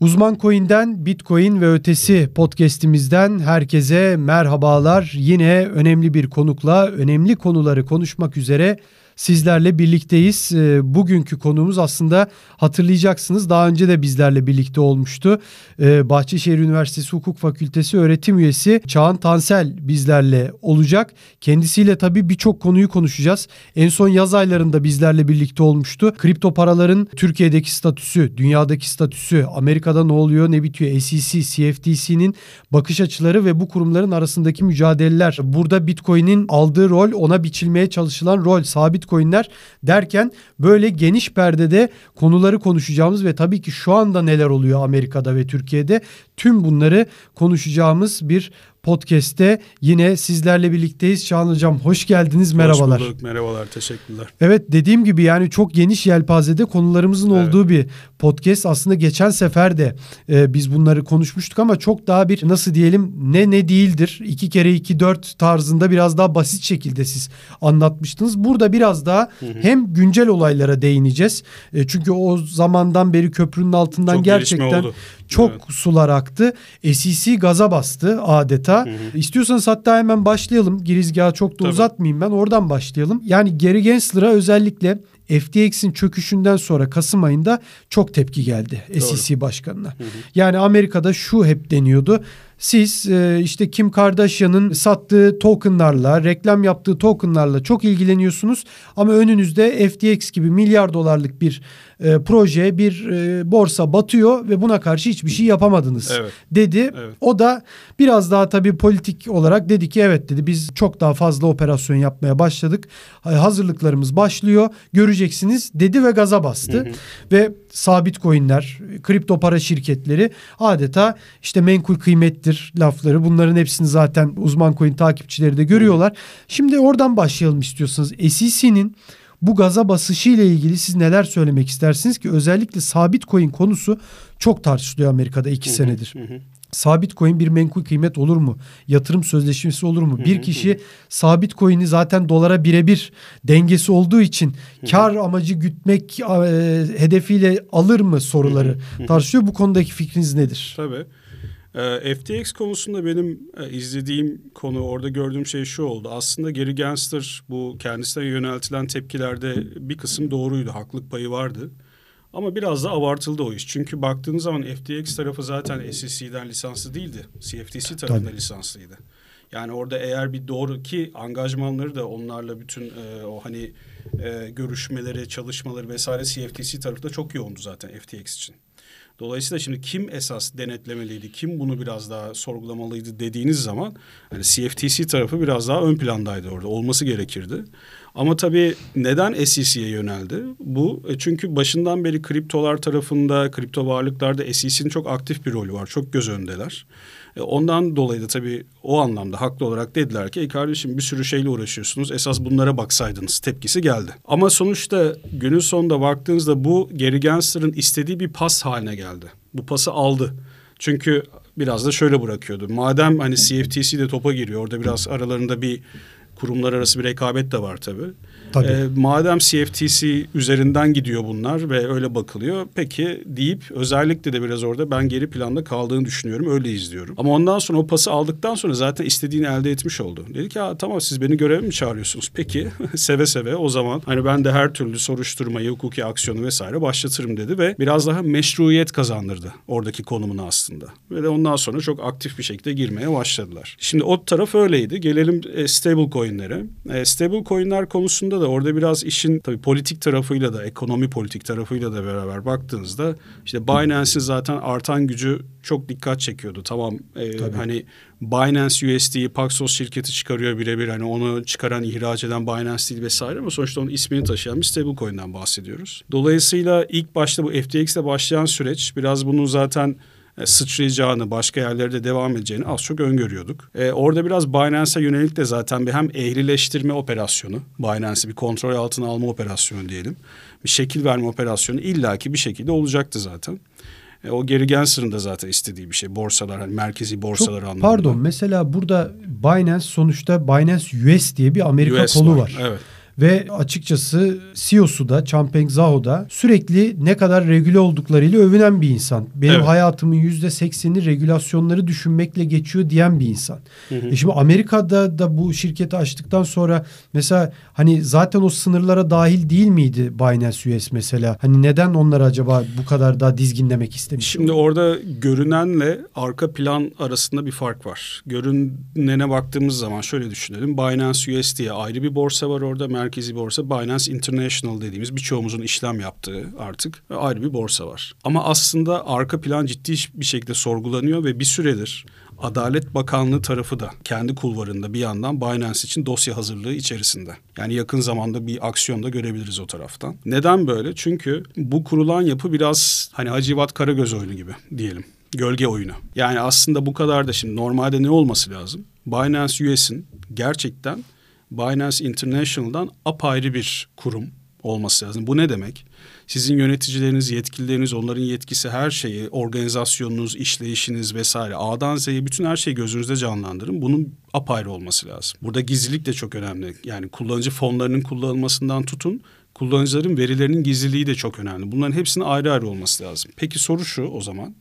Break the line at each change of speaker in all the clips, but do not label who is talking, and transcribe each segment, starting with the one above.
Uzman Coin'den Bitcoin ve ötesi podcast'imizden herkese merhabalar. Yine önemli bir konukla önemli konuları konuşmak üzere sizlerle birlikteyiz. E, bugünkü konuğumuz aslında hatırlayacaksınız daha önce de bizlerle birlikte olmuştu. E, Bahçeşehir Üniversitesi Hukuk Fakültesi öğretim üyesi Çağan Tansel bizlerle olacak. Kendisiyle tabii birçok konuyu konuşacağız. En son yaz aylarında bizlerle birlikte olmuştu. Kripto paraların Türkiye'deki statüsü, dünyadaki statüsü, Amerika'da ne oluyor ne bitiyor, SEC, CFTC'nin bakış açıları ve bu kurumların arasındaki mücadeleler. Burada Bitcoin'in aldığı rol, ona biçilmeye çalışılan rol, sabit coinler derken böyle geniş perdede konuları konuşacağımız ve tabii ki şu anda neler oluyor Amerika'da ve Türkiye'de tüm bunları konuşacağımız bir podcast'te yine sizlerle birlikteyiz. Şahan Hocam hoş geldiniz. Merhabalar.
Hoş bulduk. Merhabalar. Teşekkürler.
Evet dediğim gibi yani çok geniş yelpazede konularımızın evet. olduğu bir podcast. Aslında geçen sefer de e, biz bunları konuşmuştuk ama çok daha bir nasıl diyelim ne ne değildir. iki kere iki dört tarzında biraz daha basit şekilde siz anlatmıştınız. Burada biraz daha hı hı. hem güncel olaylara değineceğiz. E, çünkü o zamandan beri köprünün altından çok gerçekten çok evet. sular aktı. SEC gaza bastı adeta Hı hı. İstiyorsanız hatta hemen başlayalım. Girizgahı çok da Tabii. uzatmayayım ben. Oradan başlayalım. Yani Gary Gensler'a özellikle FTX'in çöküşünden sonra Kasım ayında çok tepki geldi Doğru. SEC başkanına. Hı hı. Yani Amerika'da şu hep deniyordu. Siz e, işte Kim Kardashian'ın sattığı tokenlarla, reklam yaptığı tokenlarla çok ilgileniyorsunuz ama önünüzde FTX gibi milyar dolarlık bir e, proje, bir e, borsa batıyor ve buna karşı hiçbir şey yapamadınız evet. dedi. Evet. O da biraz daha tabii politik olarak dedi ki evet dedi biz çok daha fazla operasyon yapmaya başladık. Hazırlıklarımız başlıyor. Göreceksiniz dedi ve gaza bastı. Hı hı. Ve sabit coinler, kripto para şirketleri adeta işte menkul kıymettir lafları bunların hepsini zaten uzman coin takipçileri de görüyorlar. Şimdi oradan başlayalım istiyorsanız. SEC'nin bu gaza basışı ile ilgili siz neler söylemek istersiniz ki özellikle sabit coin konusu çok tartışılıyor Amerika'da iki senedir. Hı hı. Sabit coin bir menkul kıymet olur mu? Yatırım sözleşmesi olur mu? bir kişi sabit coin'i zaten dolara birebir dengesi olduğu için kar amacı gütmek e, hedefiyle alır mı soruları tartışıyor. Bu konudaki fikriniz nedir?
Tabii. E, FTX konusunda benim e, izlediğim konu, orada gördüğüm şey şu oldu. Aslında Gary Gensler bu kendisine yöneltilen tepkilerde bir kısım doğruydu, haklık payı vardı. Ama biraz da abartıldı o iş. Çünkü baktığınız zaman FTX tarafı zaten SEC'den lisanslı değildi. CFTC tarafında lisanslıydı. Yani orada eğer bir doğru ki angajmanları da onlarla bütün e, o hani e, görüşmeleri, çalışmaları vesaire CFTC tarafı da çok yoğundu zaten FTX için. Dolayısıyla şimdi kim esas denetlemeliydi, kim bunu biraz daha sorgulamalıydı dediğiniz zaman hani CFTC tarafı biraz daha ön plandaydı orada. Olması gerekirdi. Ama tabii neden SEC'ye yöneldi? Bu e, çünkü başından beri kriptolar tarafında, kripto varlıklarda SEC'nin çok aktif bir rolü var. Çok göz öndeler. E, ondan dolayı da tabii o anlamda haklı olarak dediler ki e kardeşim bir sürü şeyle uğraşıyorsunuz. Esas bunlara baksaydınız tepkisi geldi. Ama sonuçta günün sonunda baktığınızda bu Gary Gensler'ın istediği bir pas haline geldi. Bu pası aldı. Çünkü biraz da şöyle bırakıyordu. Madem hani CFTC de topa giriyor orada biraz aralarında bir kurumlar arası bir rekabet de var tabii. Tabii. E, madem CFTC üzerinden gidiyor bunlar ve öyle bakılıyor peki deyip özellikle de biraz orada ben geri planda kaldığını düşünüyorum öyle izliyorum. Ama ondan sonra o pası aldıktan sonra zaten istediğini elde etmiş oldu. Dedi ki tamam siz beni göreve mi çağırıyorsunuz? Peki seve seve o zaman hani ben de her türlü soruşturmayı, hukuki aksiyonu vesaire başlatırım dedi ve biraz daha meşruiyet kazandırdı oradaki konumunu aslında. Ve de ondan sonra çok aktif bir şekilde girmeye başladılar. Şimdi o taraf öyleydi. Gelelim e, stable coin'lere. E, stable coin'ler konusunda da da orada biraz işin tabii politik tarafıyla da ekonomi politik tarafıyla da beraber baktığınızda işte Binance'in zaten artan gücü çok dikkat çekiyordu. Tamam e, hani Binance USD'yi Paxos şirketi çıkarıyor birebir hani onu çıkaran ihraç eden Binance değil vesaire ama sonuçta onun ismini taşıyan bir stablecoin'den bahsediyoruz. Dolayısıyla ilk başta bu FTX'le başlayan süreç biraz bunun zaten sıçrayacağını, başka yerlerde devam edeceğini az çok öngörüyorduk. E, orada biraz Binance'a yönelik de zaten bir hem ehlileştirme operasyonu, Binance'i bir kontrol altına alma operasyonu diyelim. Bir şekil verme operasyonu illaki bir şekilde olacaktı zaten. E, o Gary Gensler'ın da zaten istediği bir şey. Borsalar, hani merkezi borsalar Çok, anlamında.
Pardon mesela burada Binance sonuçta Binance US diye bir Amerika US kolu var. var. Evet. Ve açıkçası CEO'su da Changpeng Zhao da sürekli ne kadar regüle olduklarıyla övünen bir insan. Benim evet. hayatımın %80'i regülasyonları düşünmekle geçiyor diyen bir insan. Hı hı. E şimdi Amerika'da da bu şirketi açtıktan sonra mesela hani zaten o sınırlara dahil değil miydi Binance US mesela? Hani neden onları acaba bu kadar daha dizginlemek istemiş?
Şimdi orada görünenle arka plan arasında bir fark var. Görünene baktığımız zaman şöyle düşünelim. Binance US diye ayrı bir borsa var orada. Merkezi borsa. Binance International dediğimiz birçoğumuzun işlem yaptığı artık ayrı bir borsa var. Ama aslında arka plan ciddi bir şekilde sorgulanıyor ve bir süredir Adalet Bakanlığı tarafı da kendi kulvarında bir yandan Binance için dosya hazırlığı içerisinde. Yani yakın zamanda bir aksiyon da görebiliriz o taraftan. Neden böyle? Çünkü bu kurulan yapı biraz hani Hacivat Karagöz oyunu gibi diyelim. Gölge oyunu. Yani aslında bu kadar da şimdi normalde ne olması lazım? Binance US'in gerçekten Binance International'dan apayrı bir kurum olması lazım. Bu ne demek? Sizin yöneticileriniz, yetkilileriniz, onların yetkisi her şeyi, organizasyonunuz, işleyişiniz vesaire A'dan Z'ye bütün her şeyi gözünüzde canlandırın. Bunun apayrı olması lazım. Burada gizlilik de çok önemli. Yani kullanıcı fonlarının kullanılmasından tutun kullanıcıların verilerinin gizliliği de çok önemli. Bunların hepsinin ayrı ayrı olması lazım. Peki soru şu o zaman.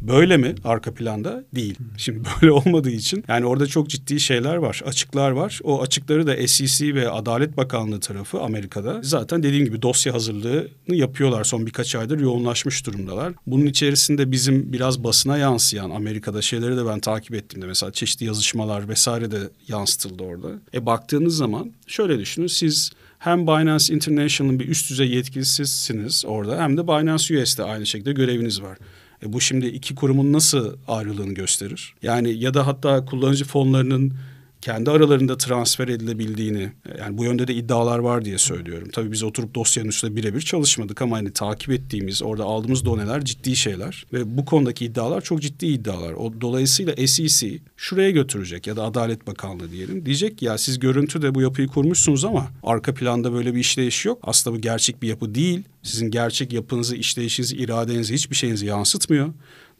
Böyle mi arka planda? Değil. Şimdi böyle olmadığı için yani orada çok ciddi şeyler var, açıklar var. O açıkları da SEC ve Adalet Bakanlığı tarafı Amerika'da zaten dediğim gibi dosya hazırlığını yapıyorlar. Son birkaç aydır yoğunlaşmış durumdalar. Bunun içerisinde bizim biraz basına yansıyan Amerika'da şeyleri de ben takip ettim de mesela çeşitli yazışmalar vesaire de yansıtıldı orada. E baktığınız zaman şöyle düşünün siz hem Binance International'ın bir üst düzey yetkilisisiniz orada hem de Binance US'de aynı şekilde göreviniz var. E bu şimdi iki kurumun nasıl ayrılığını gösterir? Yani ya da hatta kullanıcı fonlarının kendi aralarında transfer edilebildiğini yani bu yönde de iddialar var diye söylüyorum. Tabii biz oturup dosyanın üstünde birebir çalışmadık ama hani takip ettiğimiz orada aldığımız doneler ciddi şeyler ve bu konudaki iddialar çok ciddi iddialar. O dolayısıyla SEC şuraya götürecek ya da Adalet Bakanlığı diyelim. Diyecek ya siz görüntüde bu yapıyı kurmuşsunuz ama arka planda böyle bir işleyiş yok. Aslında bu gerçek bir yapı değil. Sizin gerçek yapınızı, işleyişinizi, iradenizi, hiçbir şeyinizi yansıtmıyor.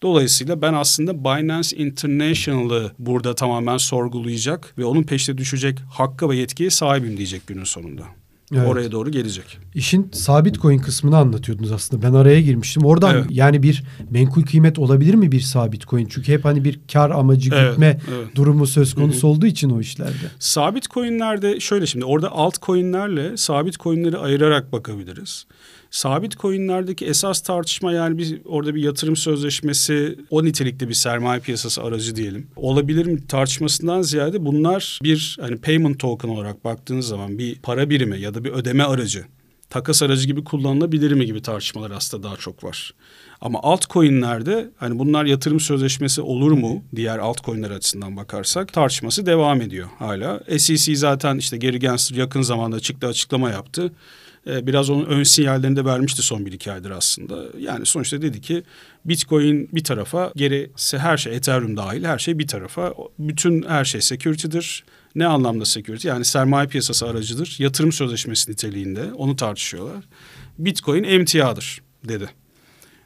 Dolayısıyla ben aslında Binance International'ı burada tamamen sorgulayacak ve onun peşine düşecek hakkı ve yetkiye sahibim diyecek günün sonunda. Evet. Oraya doğru gelecek.
İşin sabit coin kısmını anlatıyordunuz aslında. Ben araya girmiştim. Oradan evet. yani bir menkul kıymet olabilir mi bir sabit coin? Çünkü hep hani bir kar amacı evet, gütme evet. durumu söz konusu Hı-hı. olduğu için o işlerde.
Sabit coinlerde şöyle şimdi orada alt coinlerle sabit coinleri ayırarak bakabiliriz. Sabit coinlerdeki esas tartışma yani bir orada bir yatırım sözleşmesi o nitelikte bir sermaye piyasası aracı diyelim. Olabilir mi tartışmasından ziyade bunlar bir hani payment token olarak baktığınız zaman bir para birimi ya da bir ödeme aracı takas aracı gibi kullanılabilir mi gibi tartışmalar aslında daha çok var. Ama altcoin'lerde hani bunlar yatırım sözleşmesi olur mu diğer altcoin'ler açısından bakarsak tartışması devam ediyor hala. SEC zaten işte Gary Gensler yakın zamanda çıktı açıklama yaptı. Ee, biraz onun ön sinyallerini de vermişti son bir iki aydır aslında. Yani sonuçta dedi ki Bitcoin bir tarafa gerisi her şey Ethereum dahil her şey bir tarafa. Bütün her şey security'dir. Ne anlamda security? Yani sermaye piyasası aracıdır. Yatırım sözleşmesi niteliğinde onu tartışıyorlar. Bitcoin emtiadır dedi.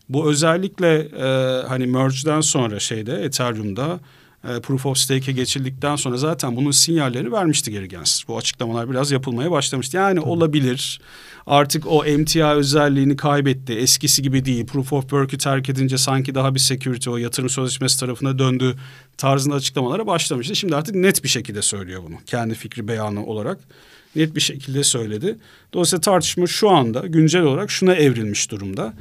Bu özellikle e, hani merge'den sonra şeyde Ethereum'da e, proof of stake'e geçildikten sonra zaten bunun sinyallerini vermişti geri Gensler. Bu açıklamalar biraz yapılmaya başlamıştı. Yani Tabii. olabilir artık o MTA özelliğini kaybetti. Eskisi gibi değil. Proof of Work'ü terk edince sanki daha bir security o yatırım sözleşmesi tarafına döndü tarzında açıklamalara başlamıştı. Şimdi artık net bir şekilde söylüyor bunu. Kendi fikri beyanı olarak net bir şekilde söyledi. Dolayısıyla tartışma şu anda güncel olarak şuna evrilmiş durumda.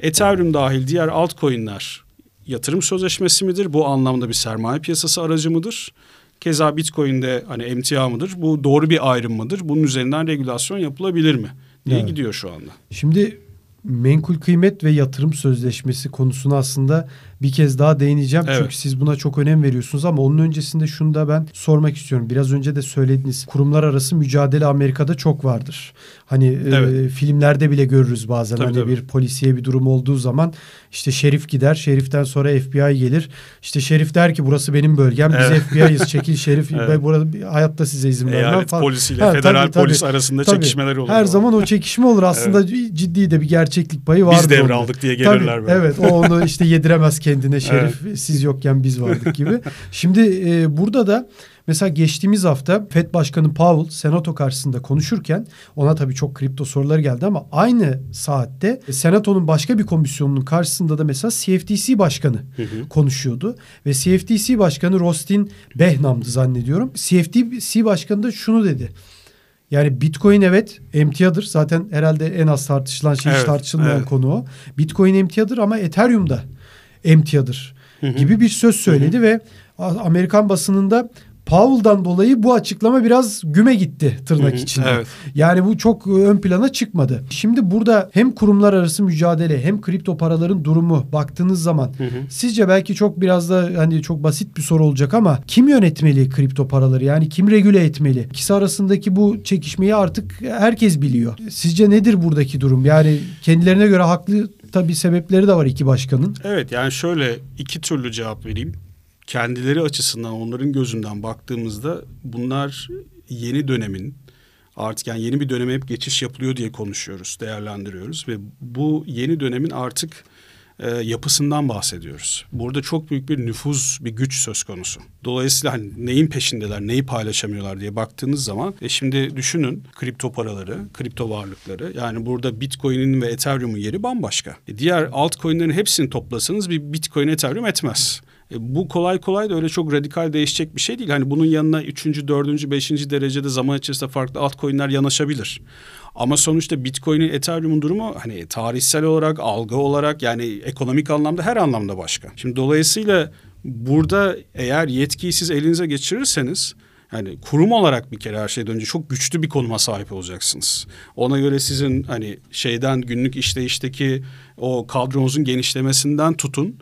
Ethereum dahil diğer altcoin'ler yatırım sözleşmesi midir? Bu anlamda bir sermaye piyasası aracı mıdır? Keza Bitcoin'de hani emtia mıdır? Bu doğru bir ayrım mıdır? Bunun üzerinden regülasyon yapılabilir mi? diye evet. gidiyor şu anda.
Şimdi menkul kıymet ve yatırım sözleşmesi konusuna aslında bir kez daha değineceğim. Evet. Çünkü siz buna çok önem veriyorsunuz ama onun öncesinde şunu da ben sormak istiyorum. Biraz önce de söylediniz. Kurumlar arası mücadele Amerika'da çok vardır. Hani e, evet. e, filmlerde bile görürüz bazen. Tabii, hani tabii. bir polisiye bir durum olduğu zaman işte şerif gider. Şeriften sonra FBI gelir. İşte şerif der ki burası benim bölgem. Biz evet. FBI'yiz. Çekil şerif. evet. Ben burada hayatta size izin vermem
Eyalet
falan.
polisiyle ha, federal tabii, polis tabii. arasında tabii. çekişmeler olur.
Her zaman o çekişme olur. Aslında evet. ciddi de bir gerçek gerçeklik payı vardır.
Biz devraldık diye gelirler
Tabii,
böyle.
Evet o onu işte yediremez kendine Şerif evet. siz yokken biz vardık gibi. Şimdi e, burada da Mesela geçtiğimiz hafta FED Başkanı Powell Senato karşısında konuşurken ona tabii çok kripto soruları geldi ama aynı saatte Senato'nun başka bir komisyonunun karşısında da mesela CFTC Başkanı hı hı. konuşuyordu. Ve CFTC Başkanı Rostin Behnam'dı zannediyorum. CFTC Başkanı da şunu dedi. Yani Bitcoin evet emtiadır. Zaten herhalde en az tartışılan şey evet, hiç tartışılmayan evet. konu o. Bitcoin emtiadır ama Ethereum da emtiadır gibi bir söz söyledi hı hı. ve Amerikan basınında Powell'dan dolayı bu açıklama biraz güme gitti tırnak Hı-hı, içinde. Evet. Yani bu çok ön plana çıkmadı. Şimdi burada hem kurumlar arası mücadele hem kripto paraların durumu baktığınız zaman Hı-hı. sizce belki çok biraz da hani çok basit bir soru olacak ama kim yönetmeli kripto paraları? Yani kim regüle etmeli? İkisi arasındaki bu çekişmeyi artık herkes biliyor. Sizce nedir buradaki durum? Yani kendilerine göre haklı tabii sebepleri de var iki başkanın.
Evet yani şöyle iki türlü cevap vereyim kendileri açısından onların gözünden baktığımızda bunlar yeni dönemin artık yani yeni bir döneme hep geçiş yapılıyor diye konuşuyoruz, değerlendiriyoruz ve bu yeni dönemin artık e, yapısından bahsediyoruz. Burada çok büyük bir nüfuz, bir güç söz konusu. Dolayısıyla hani neyin peşindeler, neyi paylaşamıyorlar diye baktığınız zaman e şimdi düşünün kripto paraları, kripto varlıkları. Yani burada Bitcoin'in ve Ethereum'un yeri bambaşka. E diğer altcoin'lerin hepsini toplasanız bir Bitcoin, Ethereum etmez. E, bu kolay kolay da öyle çok radikal değişecek bir şey değil. Hani bunun yanına üçüncü, dördüncü, beşinci derecede zaman içerisinde farklı altcoin'ler yanaşabilir. Ama sonuçta Bitcoin'in, Ethereum'un durumu hani tarihsel olarak, algı olarak yani ekonomik anlamda her anlamda başka. Şimdi dolayısıyla burada eğer yetkiyi siz elinize geçirirseniz yani kurum olarak bir kere her şeyden önce çok güçlü bir konuma sahip olacaksınız. Ona göre sizin hani şeyden günlük işleyişteki o kadronuzun genişlemesinden tutun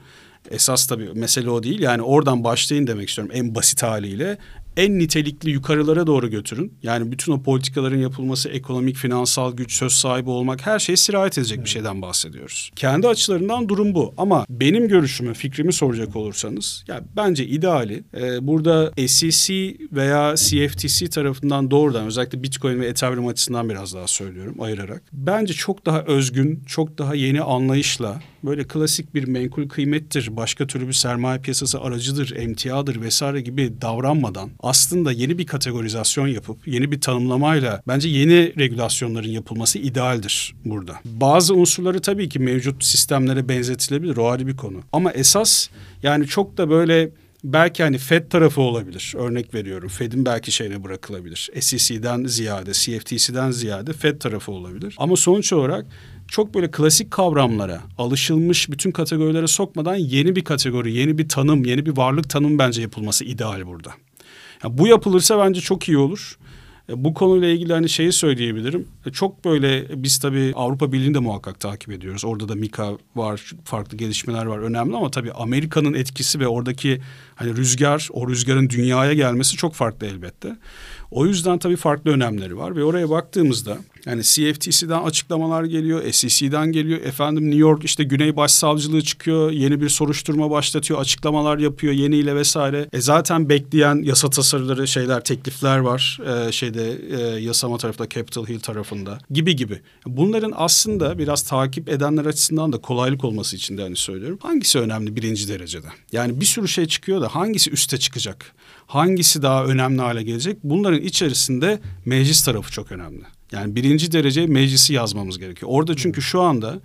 Esas tabii mesele o değil. Yani oradan başlayın demek istiyorum en basit haliyle en nitelikli yukarılara doğru götürün. Yani bütün o politikaların yapılması, ekonomik, finansal güç, söz sahibi olmak her şey sirayet edecek evet. bir şeyden bahsediyoruz. Kendi açılarından durum bu. Ama benim görüşümü, fikrimi soracak olursanız, ya bence ideali e, burada SEC veya CFTC tarafından doğrudan özellikle Bitcoin ve Ethereum açısından biraz daha söylüyorum ayırarak. Bence çok daha özgün, çok daha yeni anlayışla böyle klasik bir menkul kıymettir, başka türlü bir sermaye piyasası aracıdır, emtiadır vesaire gibi davranmadan aslında yeni bir kategorizasyon yapıp yeni bir tanımlamayla bence yeni regülasyonların yapılması idealdir burada. Bazı unsurları tabii ki mevcut sistemlere benzetilebilir o ayrı bir konu. Ama esas yani çok da böyle belki hani Fed tarafı olabilir. Örnek veriyorum. Fed'in belki şeyine bırakılabilir. SEC'den ziyade, CFTC'den ziyade Fed tarafı olabilir. Ama sonuç olarak çok böyle klasik kavramlara, alışılmış bütün kategorilere sokmadan yeni bir kategori, yeni bir tanım, yeni bir varlık tanım bence yapılması ideal burada. Yani bu yapılırsa bence çok iyi olur. E, bu konuyla ilgili hani şeyi söyleyebilirim. E, çok böyle biz tabii Avrupa Birliği'ni de muhakkak takip ediyoruz. Orada da Mika var, farklı gelişmeler var önemli ama tabii Amerika'nın etkisi ve oradaki hani rüzgar, o rüzgarın dünyaya gelmesi çok farklı elbette. O yüzden tabii farklı önemleri var ve oraya baktığımızda yani CFTC'den açıklamalar geliyor, SEC'den geliyor. Efendim New York işte Güney Başsavcılığı çıkıyor, yeni bir soruşturma başlatıyor, açıklamalar yapıyor yeniyle vesaire. E zaten bekleyen yasa tasarıları şeyler, teklifler var e, şeyde e, yasama tarafında Capitol Hill tarafında gibi gibi. Bunların aslında biraz takip edenler açısından da kolaylık olması için de hani söylüyorum. Hangisi önemli birinci derecede? Yani bir sürü şey çıkıyor da hangisi üste çıkacak? Hangisi daha önemli hale gelecek? Bunların içerisinde meclis tarafı çok önemli. Yani birinci derece meclisi yazmamız gerekiyor. Orada çünkü şu anda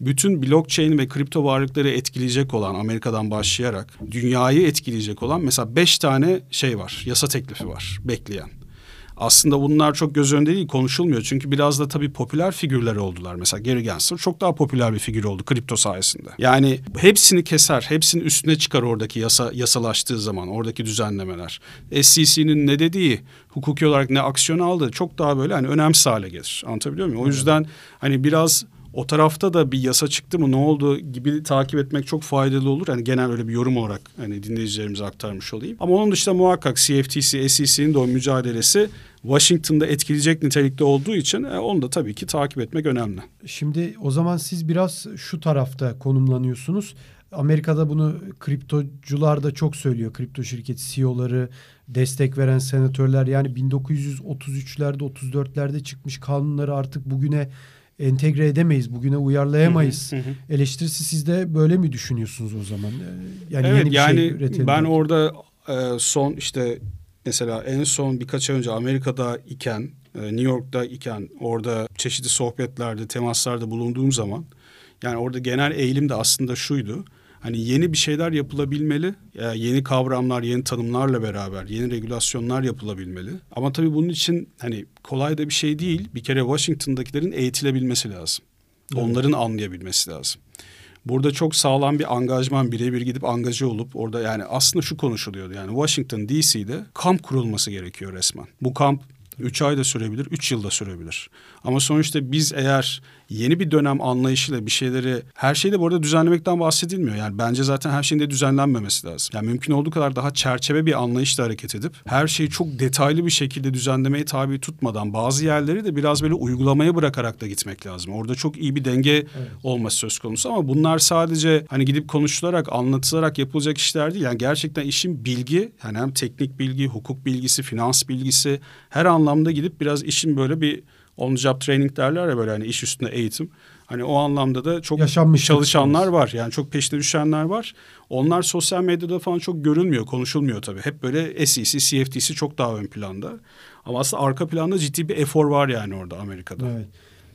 bütün blockchain ve kripto varlıkları etkileyecek olan Amerika'dan başlayarak dünyayı etkileyecek olan mesela beş tane şey var. Yasa teklifi var bekleyen. Aslında bunlar çok göz önünde değil konuşulmuyor. Çünkü biraz da tabii popüler figürler oldular. Mesela Gary Gensler çok daha popüler bir figür oldu kripto sayesinde. Yani hepsini keser, hepsinin üstüne çıkar oradaki yasa yasalaştığı zaman oradaki düzenlemeler. SEC'nin ne dediği, hukuki olarak ne aksiyon aldığı çok daha böyle hani önemsiz hale gelir. Anlatabiliyor muyum? O yüzden hani biraz o tarafta da bir yasa çıktı mı ne oldu gibi takip etmek çok faydalı olur. Yani genel öyle bir yorum olarak hani dinleyicilerimize aktarmış olayım. Ama onun dışında muhakkak CFTC, SEC'nin de o mücadelesi Washington'da etkileyecek nitelikte olduğu için e, onu da tabii ki takip etmek önemli.
Şimdi o zaman siz biraz şu tarafta konumlanıyorsunuz. Amerika'da bunu kriptocular da çok söylüyor. Kripto şirket CEO'ları, destek veren senatörler yani 1933'lerde 34'lerde çıkmış kanunları artık bugüne entegre edemeyiz, bugüne uyarlayamayız. Hı hı hı. Eleştirisi siz de böyle mi düşünüyorsunuz o zaman? Ee,
yani evet, yeni bir yani şey üretelim. Ben orada e, son işte mesela en son birkaç ay önce Amerika'da iken, e, New York'ta iken orada çeşitli sohbetlerde, temaslarda bulunduğum zaman yani orada genel eğilim de aslında şuydu. Hani yeni bir şeyler yapılabilmeli. Yani yeni kavramlar, yeni tanımlarla beraber yeni regülasyonlar yapılabilmeli. Ama tabii bunun için hani kolay da bir şey değil. Bir kere Washington'dakilerin eğitilebilmesi lazım. Evet. Onların anlayabilmesi lazım. Burada çok sağlam bir angajman birebir gidip angaja olup orada yani aslında şu konuşuluyordu. Yani Washington DC'de kamp kurulması gerekiyor resmen. Bu kamp 3 ay da sürebilir, 3 yıl da sürebilir. Ama sonuçta biz eğer yeni bir dönem anlayışıyla bir şeyleri her şeyde bu arada düzenlemekten bahsedilmiyor. Yani bence zaten her şeyin de düzenlenmemesi lazım. Yani mümkün olduğu kadar daha çerçeve bir anlayışla hareket edip her şeyi çok detaylı bir şekilde düzenlemeye tabi tutmadan bazı yerleri de biraz böyle uygulamaya bırakarak da gitmek lazım. Orada çok iyi bir denge evet. olması söz konusu ama bunlar sadece hani gidip konuşularak, anlatılarak yapılacak işler değil. Yani gerçekten işin bilgi, yani hem teknik bilgi, hukuk bilgisi, finans bilgisi her anlamda gidip biraz işin böyle bir on job training derler ya böyle hani iş üstünde eğitim. Hani o anlamda da çok Yaşanmış çalışanlar var. Yani çok peşte düşenler var. Onlar sosyal medyada falan çok görünmüyor, konuşulmuyor tabii. Hep böyle SEC, CFTC çok daha ön planda. Ama aslında arka planda ciddi bir efor var yani orada Amerika'da.
Evet.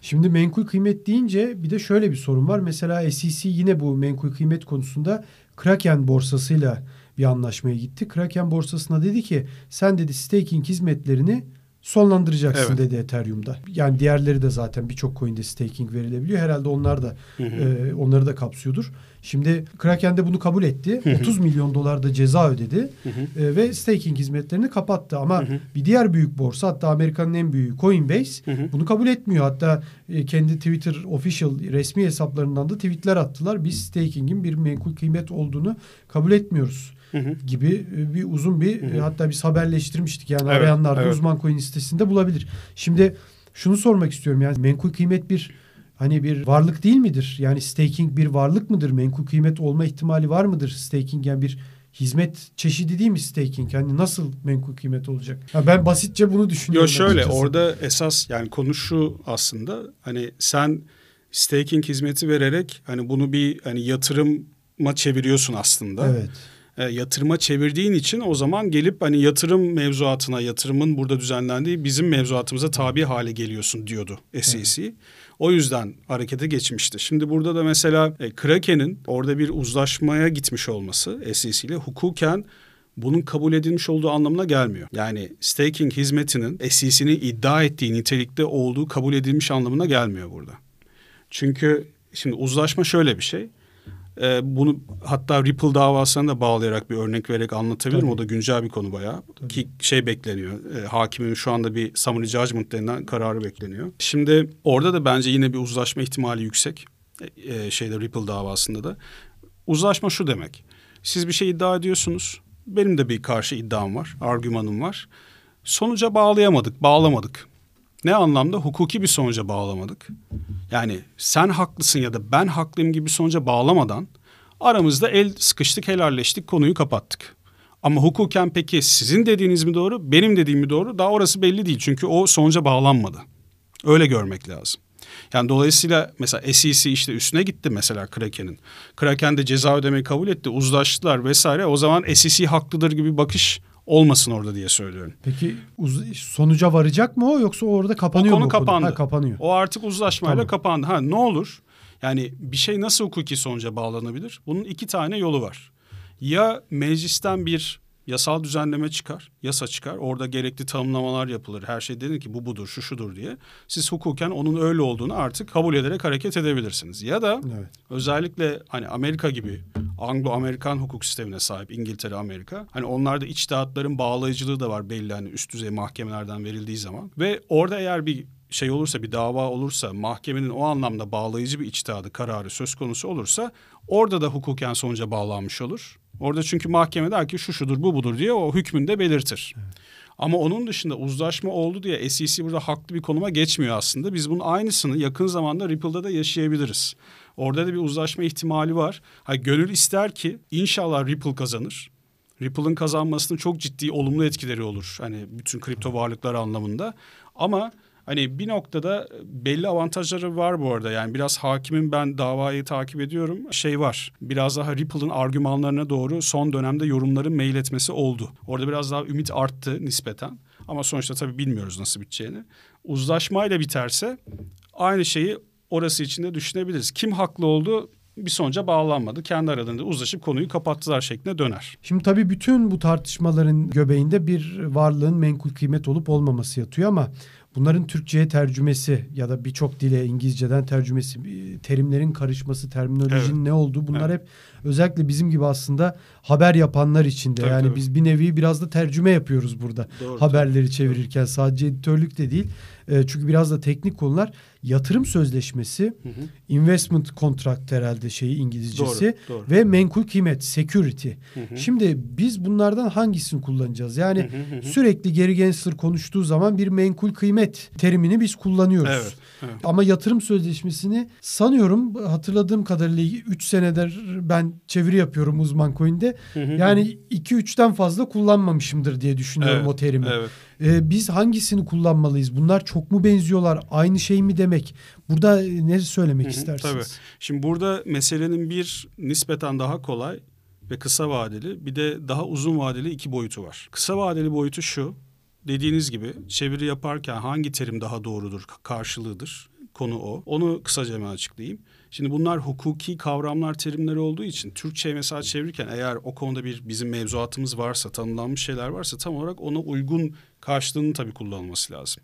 Şimdi menkul kıymet deyince bir de şöyle bir sorun var. Mesela SEC yine bu menkul kıymet konusunda Kraken borsasıyla bir anlaşmaya gitti. Kraken borsasına dedi ki sen dedi staking hizmetlerini sonlandıracaksın evet. dedi Ethereum'da. Yani diğerleri de zaten birçok coin'de staking verilebiliyor. Herhalde onlar da hı hı. E, onları da kapsıyordur. Şimdi Kraken de bunu kabul etti. Hı hı. 30 milyon dolar da ceza ödedi. Hı hı. E, ve staking hizmetlerini kapattı. Ama hı hı. bir diğer büyük borsa hatta Amerika'nın en büyüğü Coinbase hı hı. bunu kabul etmiyor. Hatta e, kendi Twitter official resmi hesaplarından da tweetler attılar. Biz staking'in bir menkul kıymet olduğunu kabul etmiyoruz hı hı. gibi e, bir uzun bir hı hı. hatta biz haberleştirmiştik. Yani evet, arayanlar da evet. uzman coin sitesinde bulabilir. Şimdi şunu sormak istiyorum yani menkul kıymet bir hani bir varlık değil midir? Yani staking bir varlık mıdır? Menkul kıymet olma ihtimali var mıdır? Staking yani bir hizmet çeşidi değil mi staking? Yani nasıl menkul kıymet olacak? Ya ben basitçe bunu düşünüyorum.
Yok şöyle açıkçası. orada esas yani konu şu aslında hani sen staking hizmeti vererek hani bunu bir hani yatırıma çeviriyorsun aslında. Evet e, yatırıma çevirdiğin için o zaman gelip hani yatırım mevzuatına, yatırımın burada düzenlendiği bizim mevzuatımıza tabi hale geliyorsun diyordu SEC. Evet. O yüzden harekete geçmişti. Şimdi burada da mesela e, Kraken'in orada bir uzlaşmaya gitmiş olması SEC ile hukuken bunun kabul edilmiş olduğu anlamına gelmiyor. Yani staking hizmetinin SEC'nin iddia ettiği nitelikte olduğu kabul edilmiş anlamına gelmiyor burada. Çünkü şimdi uzlaşma şöyle bir şey. E, bunu hatta Ripple davasına da bağlayarak bir örnek vererek anlatabilirim. Tabii. O da güncel bir konu bayağı. Tabii. Ki şey bekleniyor. E, hakimin şu anda bir summary judgment denilen kararı bekleniyor. Şimdi orada da bence yine bir uzlaşma ihtimali yüksek. E, e, şeyde Ripple davasında da. Uzlaşma şu demek. Siz bir şey iddia ediyorsunuz. Benim de bir karşı iddiam var, argümanım var. Sonuca bağlayamadık, bağlamadık. Ne anlamda? Hukuki bir sonuca bağlamadık. Yani sen haklısın ya da ben haklıyım gibi bir sonuca bağlamadan aramızda el sıkıştık, helalleştik, konuyu kapattık. Ama hukuken peki sizin dediğiniz mi doğru, benim dediğim mi doğru? Daha orası belli değil çünkü o sonuca bağlanmadı. Öyle görmek lazım. Yani dolayısıyla mesela SEC işte üstüne gitti mesela Kraken'in. Kraken de ceza ödemeyi kabul etti, uzlaştılar vesaire. O zaman SEC haklıdır gibi bakış olmasın orada diye söylüyorum.
Peki sonuca varacak mı o yoksa orada kapanıyor
o konu
mu?
kapandı.
Ha, kapanıyor.
O artık uzlaşmayla tamam. kapandı. Ha ne olur? Yani bir şey nasıl hukuki sonuca bağlanabilir? Bunun iki tane yolu var. Ya meclisten bir yasal düzenleme çıkar, yasa çıkar. Orada gerekli tanımlamalar yapılır. Her şey denir ki bu budur, şu şudur diye. Siz hukuken onun öyle olduğunu artık kabul ederek hareket edebilirsiniz. Ya da evet. özellikle hani Amerika gibi Anglo-Amerikan hukuk sistemine sahip İngiltere, Amerika. Hani onlarda içtihatların bağlayıcılığı da var belli hani üst düzey mahkemelerden verildiği zaman. Ve orada eğer bir şey olursa bir dava olursa mahkemenin o anlamda bağlayıcı bir içtihadı kararı söz konusu olursa orada da hukuken sonuca bağlanmış olur. Orada çünkü mahkeme der ki şu şudur bu budur diye o hükmünde belirtir. Evet. Ama onun dışında uzlaşma oldu diye SEC burada haklı bir konuma geçmiyor aslında. Biz bunun aynısını yakın zamanda Ripple'da da yaşayabiliriz. Orada da bir uzlaşma ihtimali var. Ha, gönül ister ki inşallah Ripple kazanır. Ripple'ın kazanmasının çok ciddi olumlu etkileri olur. Hani bütün kripto varlıklar anlamında. Ama Hani bir noktada belli avantajları var bu arada. Yani biraz hakimin ben davayı takip ediyorum. Şey var. Biraz daha Ripple'ın argümanlarına doğru son dönemde yorumların mail etmesi oldu. Orada biraz daha ümit arttı nispeten. Ama sonuçta tabii bilmiyoruz nasıl biteceğini. Uzlaşmayla biterse aynı şeyi orası için de düşünebiliriz. Kim haklı oldu bir sonuca bağlanmadı. Kendi aralarında uzlaşıp konuyu kapattılar şeklinde döner.
Şimdi tabii bütün bu tartışmaların göbeğinde bir varlığın menkul kıymet olup olmaması yatıyor ama bunların Türkçe'ye tercümesi ya da birçok dile İngilizceden tercümesi, terimlerin karışması, terminolojinin evet. ne olduğu bunlar evet. hep özellikle bizim gibi aslında haber yapanlar için de. yani tabii. biz bir nevi biraz da tercüme yapıyoruz burada. Doğru, Haberleri tabii. çevirirken sadece editörlük de değil. E, çünkü biraz da teknik konular yatırım sözleşmesi, hı hı. investment contract herhalde şeyi İngilizcesi doğru, doğru. ve menkul kıymet, security. Hı hı. Şimdi biz bunlardan hangisini kullanacağız? Yani hı hı hı. sürekli Gary Gensler konuştuğu zaman bir menkul kıymet terimini biz kullanıyoruz. Evet, evet. Ama yatırım sözleşmesini sanıyorum hatırladığım kadarıyla 3 senedir ben çeviri yapıyorum uzman coin'de. Hı hı. Yani 2-3'ten fazla kullanmamışımdır diye düşünüyorum evet, o terimi. Evet. Ee, biz hangisini kullanmalıyız? Bunlar çok mu benziyorlar? Aynı şey mi demek? Burada ne söylemek Hı-hı, istersiniz?
Tabii. Şimdi burada meselenin bir nispeten daha kolay ve kısa vadeli bir de daha uzun vadeli iki boyutu var. Kısa vadeli boyutu şu. Dediğiniz gibi çeviri yaparken hangi terim daha doğrudur, karşılığıdır? Konu o. Onu kısaca hemen açıklayayım. Şimdi bunlar hukuki kavramlar, terimleri olduğu için Türkçe mesela çevirirken eğer o konuda bir bizim mevzuatımız varsa, tanımlanmış şeyler varsa tam olarak ona uygun karşılığının tabii kullanılması lazım.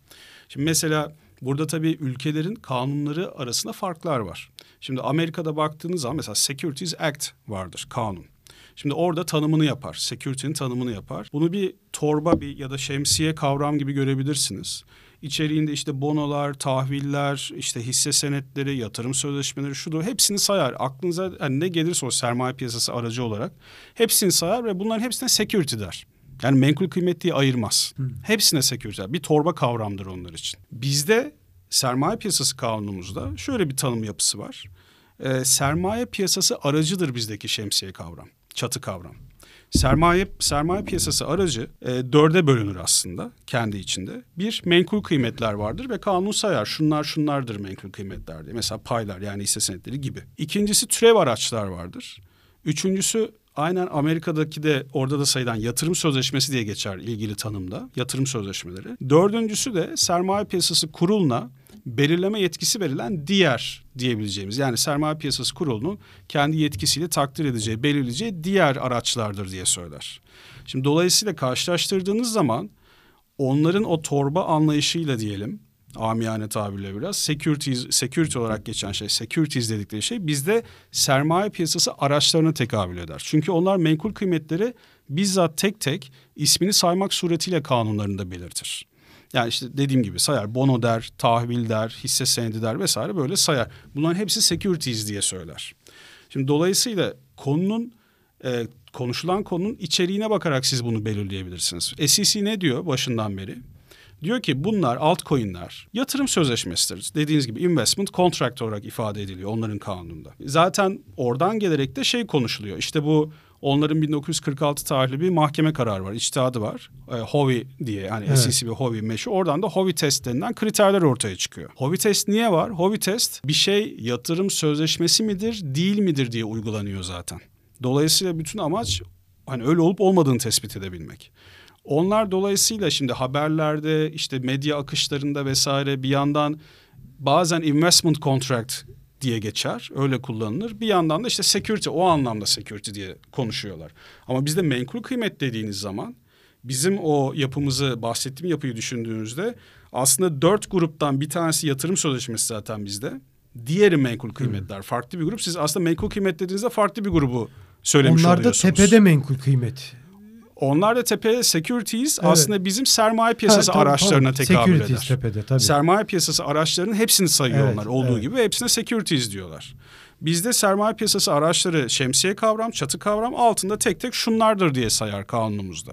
Şimdi mesela burada tabii ülkelerin kanunları arasında farklar var. Şimdi Amerika'da baktığınız zaman mesela Securities Act vardır kanun. Şimdi orada tanımını yapar. Security'nin tanımını yapar. Bunu bir torba bir ya da şemsiye kavram gibi görebilirsiniz. İçeriğinde işte bonolar, tahviller, işte hisse senetleri, yatırım sözleşmeleri şudur hepsini sayar. Aklınıza yani ne gelirse o sermaye piyasası aracı olarak hepsini sayar ve bunların hepsine security der. Yani menkul kıymet diye ayırmaz. Hı. Hepsine security. Bir torba kavramdır onlar için. Bizde sermaye piyasası kanunumuzda şöyle bir tanım yapısı var. Ee, sermaye piyasası aracıdır bizdeki şemsiye kavram, çatı kavram. Sermaye sermaye piyasası aracı e, dörde bölünür aslında kendi içinde. Bir menkul kıymetler vardır ve kanun sayar şunlar şunlardır menkul kıymetler diye. Mesela paylar yani hisse senetleri gibi. İkincisi türev araçlar vardır. Üçüncüsü aynen Amerika'daki de orada da sayılan yatırım sözleşmesi diye geçer ilgili tanımda. Yatırım sözleşmeleri. Dördüncüsü de sermaye piyasası kuruluna belirleme yetkisi verilen diğer diyebileceğimiz yani sermaye piyasası kurulunun kendi yetkisiyle takdir edeceği, belirleyeceği diğer araçlardır diye söyler. Şimdi dolayısıyla karşılaştırdığınız zaman onların o torba anlayışıyla diyelim amiyane tabirle biraz securities, security olarak geçen şey securities dedikleri şey bizde sermaye piyasası araçlarına tekabül eder. Çünkü onlar menkul kıymetleri bizzat tek tek ismini saymak suretiyle kanunlarında belirtir. Yani işte dediğim gibi sayar bono der, tahvil der, hisse senedi der vesaire böyle sayar. Bunların hepsi securities diye söyler. Şimdi dolayısıyla konunun e, konuşulan konunun içeriğine bakarak siz bunu belirleyebilirsiniz. SEC ne diyor başından beri? Diyor ki bunlar altcoin'ler yatırım sözleşmesidir. Dediğiniz gibi investment contract olarak ifade ediliyor onların kanununda. Zaten oradan gelerek de şey konuşuluyor. İşte bu Onların 1946 tarihli bir mahkeme kararı var, içtihadı var. E, Hovi diye yani evet. SEC ve Hovi meşhur. Oradan da Hovi test denilen kriterler ortaya çıkıyor. Hovi test niye var? Hovi test bir şey yatırım sözleşmesi midir, değil midir diye uygulanıyor zaten. Dolayısıyla bütün amaç hani öyle olup olmadığını tespit edebilmek. Onlar dolayısıyla şimdi haberlerde işte medya akışlarında vesaire bir yandan bazen investment contract diye geçer. Öyle kullanılır. Bir yandan da işte security o anlamda security diye konuşuyorlar. Ama bizde menkul kıymet dediğiniz zaman bizim o yapımızı bahsettiğim yapıyı düşündüğünüzde aslında dört gruptan bir tanesi yatırım sözleşmesi zaten bizde. Diğeri menkul kıymetler. Hmm. Farklı bir grup. Siz aslında menkul kıymet dediğinizde farklı bir grubu söylemiş
Onlar
oluyorsunuz.
Onlar da tepede menkul kıymet.
Onlar da tepede securities evet. aslında bizim sermaye piyasası ha, araçlarına tamam. tekabül securities eder. Tepede, tabii. Sermaye piyasası araçlarının hepsini sayıyorlar evet, olduğu evet. gibi ve hepsine securities diyorlar. Bizde sermaye piyasası araçları şemsiye kavram, çatı kavram altında tek tek şunlardır diye sayar kanunumuzda.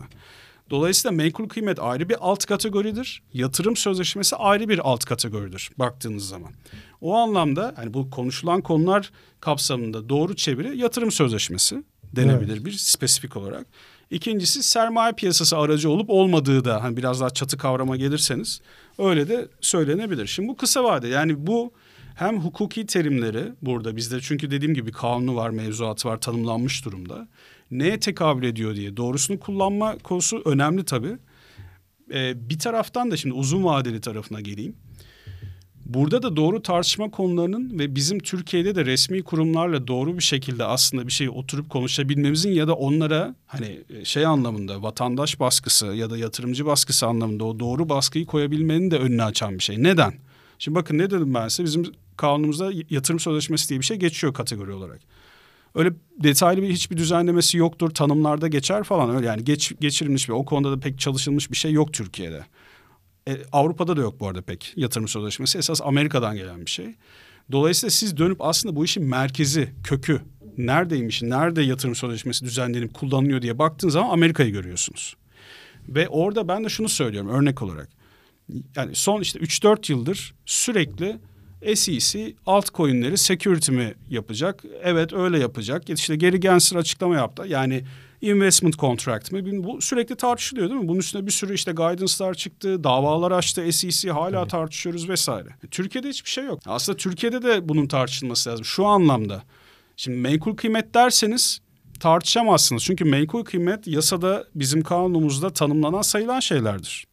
Dolayısıyla menkul kıymet ayrı bir alt kategoridir. Yatırım sözleşmesi ayrı bir alt kategoridir baktığınız zaman. O anlamda hani bu konuşulan konular kapsamında doğru çeviri yatırım sözleşmesi denebilir evet. bir spesifik olarak. İkincisi sermaye piyasası aracı olup olmadığı da hani biraz daha çatı kavrama gelirseniz öyle de söylenebilir. Şimdi bu kısa vade yani bu hem hukuki terimleri burada bizde çünkü dediğim gibi kanunu var, mevzuatı var, tanımlanmış durumda. Neye tekabül ediyor diye doğrusunu kullanma konusu önemli tabii. Ee, bir taraftan da şimdi uzun vadeli tarafına geleyim. Burada da doğru tartışma konularının ve bizim Türkiye'de de resmi kurumlarla doğru bir şekilde aslında bir şeyi oturup konuşabilmemizin ya da onlara hani e, şey anlamında vatandaş baskısı ya da yatırımcı baskısı anlamında o doğru baskıyı koyabilmenin de önünü açan bir şey. Neden? Şimdi bakın ne dedim ben size bizim kanunumuzda yatırım sözleşmesi diye bir şey geçiyor kategori olarak. Öyle detaylı bir hiçbir düzenlemesi yoktur. Tanımlarda geçer falan öyle yani geç, geçirilmiş ve o konuda da pek çalışılmış bir şey yok Türkiye'de. E, Avrupa'da da yok bu arada pek yatırım sözleşmesi. Esas Amerika'dan gelen bir şey. Dolayısıyla siz dönüp aslında bu işin merkezi, kökü neredeymiş, nerede yatırım sözleşmesi düzenlenip kullanılıyor diye baktığınız zaman Amerika'yı görüyorsunuz. Ve orada ben de şunu söylüyorum örnek olarak. Yani son işte 3-4 yıldır sürekli SEC altcoin'leri security mi yapacak? Evet öyle yapacak. İşte Gary Gensler açıklama yaptı. Yani investment contract mi? Bu sürekli tartışılıyor değil mi? Bunun üstüne bir sürü işte guidance'lar çıktı, davalar açtı, SEC hala Tabii. tartışıyoruz vesaire. Türkiye'de hiçbir şey yok. Aslında Türkiye'de de bunun tartışılması lazım şu anlamda. Şimdi menkul kıymet derseniz tartışamazsınız. Çünkü menkul kıymet yasada bizim kanunumuzda tanımlanan sayılan şeylerdir.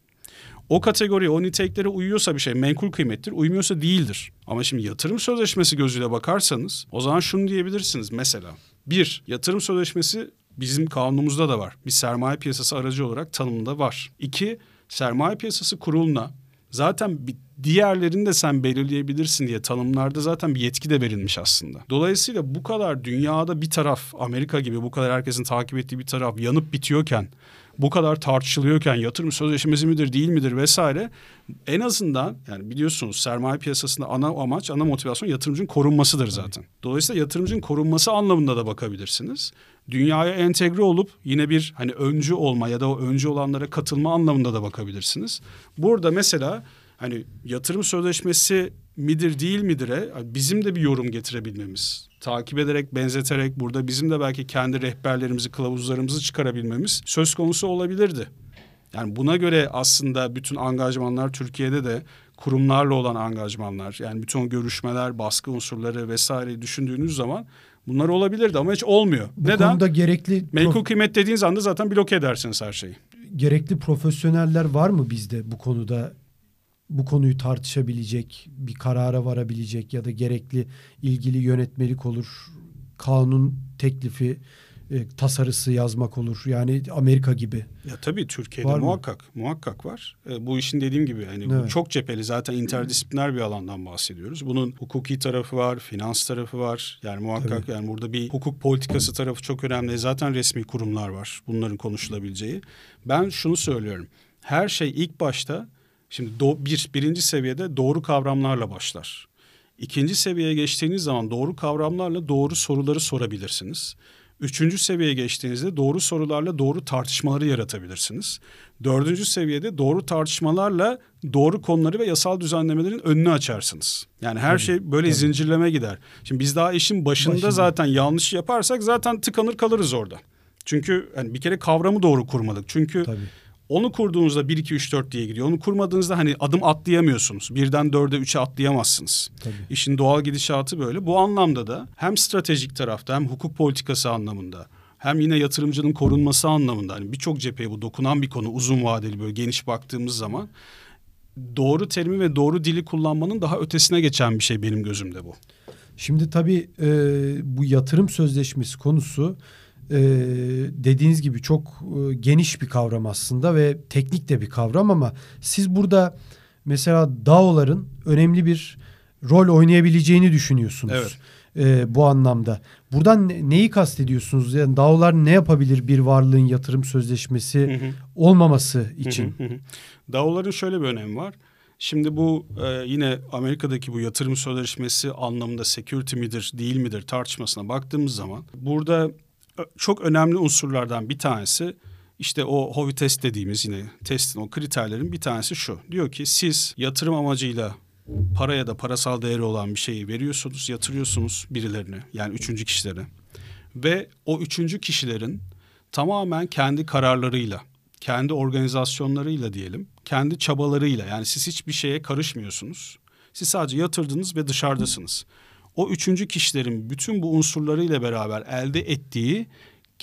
O kategoriye, o niteliklere uyuyorsa bir şey menkul kıymettir, uymuyorsa değildir. Ama şimdi yatırım sözleşmesi gözüyle bakarsanız o zaman şunu diyebilirsiniz mesela. Bir, yatırım sözleşmesi bizim kanunumuzda da var. Bir sermaye piyasası aracı olarak tanımında var. İki, sermaye piyasası kuruluna zaten bir diğerlerini de sen belirleyebilirsin diye tanımlarda zaten bir yetki de verilmiş aslında. Dolayısıyla bu kadar dünyada bir taraf Amerika gibi bu kadar herkesin takip ettiği bir taraf yanıp bitiyorken bu kadar tartışılıyorken yatırım sözleşmesi midir değil midir vesaire en azından yani biliyorsunuz sermaye piyasasında ana amaç ana motivasyon yatırımcının korunmasıdır zaten. Dolayısıyla yatırımcının korunması anlamında da bakabilirsiniz. Dünyaya entegre olup yine bir hani öncü olma ya da o öncü olanlara katılma anlamında da bakabilirsiniz. Burada mesela hani yatırım sözleşmesi midir değil midir'e bizim de bir yorum getirebilmemiz, takip ederek, benzeterek burada bizim de belki kendi rehberlerimizi, kılavuzlarımızı çıkarabilmemiz söz konusu olabilirdi. Yani buna göre aslında bütün angajmanlar Türkiye'de de kurumlarla olan angajmanlar, yani bütün görüşmeler, baskı unsurları vesaire düşündüğünüz zaman bunlar olabilirdi ama hiç olmuyor.
Bu Neden? konuda gerekli...
Menkul kıymet dediğiniz anda zaten bloke edersiniz her şeyi.
Gerekli profesyoneller var mı bizde bu konuda bu konuyu tartışabilecek, bir karara varabilecek ya da gerekli ilgili yönetmelik olur, kanun teklifi, e, tasarısı yazmak olur. Yani Amerika gibi.
Ya tabii Türkiye'de var muhakkak mı? muhakkak var. E, bu işin dediğim gibi hani evet. çok cepheli zaten interdisipliner bir alandan bahsediyoruz. Bunun hukuki tarafı var, finans tarafı var. Yani muhakkak tabii. yani burada bir hukuk politikası tarafı çok önemli. Zaten resmi kurumlar var bunların konuşulabileceği. Ben şunu söylüyorum. Her şey ilk başta Şimdi do, bir, birinci seviyede doğru kavramlarla başlar. İkinci seviyeye geçtiğiniz zaman doğru kavramlarla doğru soruları sorabilirsiniz. Üçüncü seviyeye geçtiğinizde doğru sorularla doğru tartışmaları yaratabilirsiniz. Dördüncü seviyede doğru tartışmalarla doğru konuları ve yasal düzenlemelerin önünü açarsınız. Yani her tabii, şey böyle tabii. zincirleme gider. Şimdi biz daha işin başında, başında zaten yanlış yaparsak zaten tıkanır kalırız orada. Çünkü yani bir kere kavramı doğru kurmadık. Çünkü tabii. Onu kurduğunuzda 1, 2, 3, 4 diye gidiyor. Onu kurmadığınızda hani adım atlayamıyorsunuz. Birden dörde, üçe atlayamazsınız. Tabii. İşin doğal gidişatı böyle. Bu anlamda da hem stratejik tarafta hem hukuk politikası anlamında hem yine yatırımcının korunması anlamında hani birçok cepheye bu dokunan bir konu uzun vadeli böyle geniş baktığımız zaman doğru terimi ve doğru dili kullanmanın daha ötesine geçen bir şey benim gözümde bu.
Şimdi tabii e, bu yatırım sözleşmesi konusu e, dediğiniz gibi çok e, geniş bir kavram aslında ve teknik de bir kavram ama siz burada mesela DAO'ların önemli bir rol oynayabileceğini düşünüyorsunuz. Evet. E, bu anlamda. Buradan ne, neyi kastediyorsunuz? Yani DAO'lar ne yapabilir bir varlığın yatırım sözleşmesi hı hı. olmaması için? Hı hı hı.
DAO'ların şöyle bir önemi var. Şimdi bu e, yine Amerika'daki bu yatırım sözleşmesi anlamında security midir değil midir tartışmasına baktığımız zaman burada çok önemli unsurlardan bir tanesi işte o HOVI test dediğimiz yine testin o kriterlerin bir tanesi şu. Diyor ki siz yatırım amacıyla para ya da parasal değeri olan bir şeyi veriyorsunuz, yatırıyorsunuz birilerine yani üçüncü kişilere. Ve o üçüncü kişilerin tamamen kendi kararlarıyla, kendi organizasyonlarıyla diyelim, kendi çabalarıyla yani siz hiçbir şeye karışmıyorsunuz. Siz sadece yatırdınız ve dışarıdasınız. O üçüncü kişilerin bütün bu unsurlarıyla beraber elde ettiği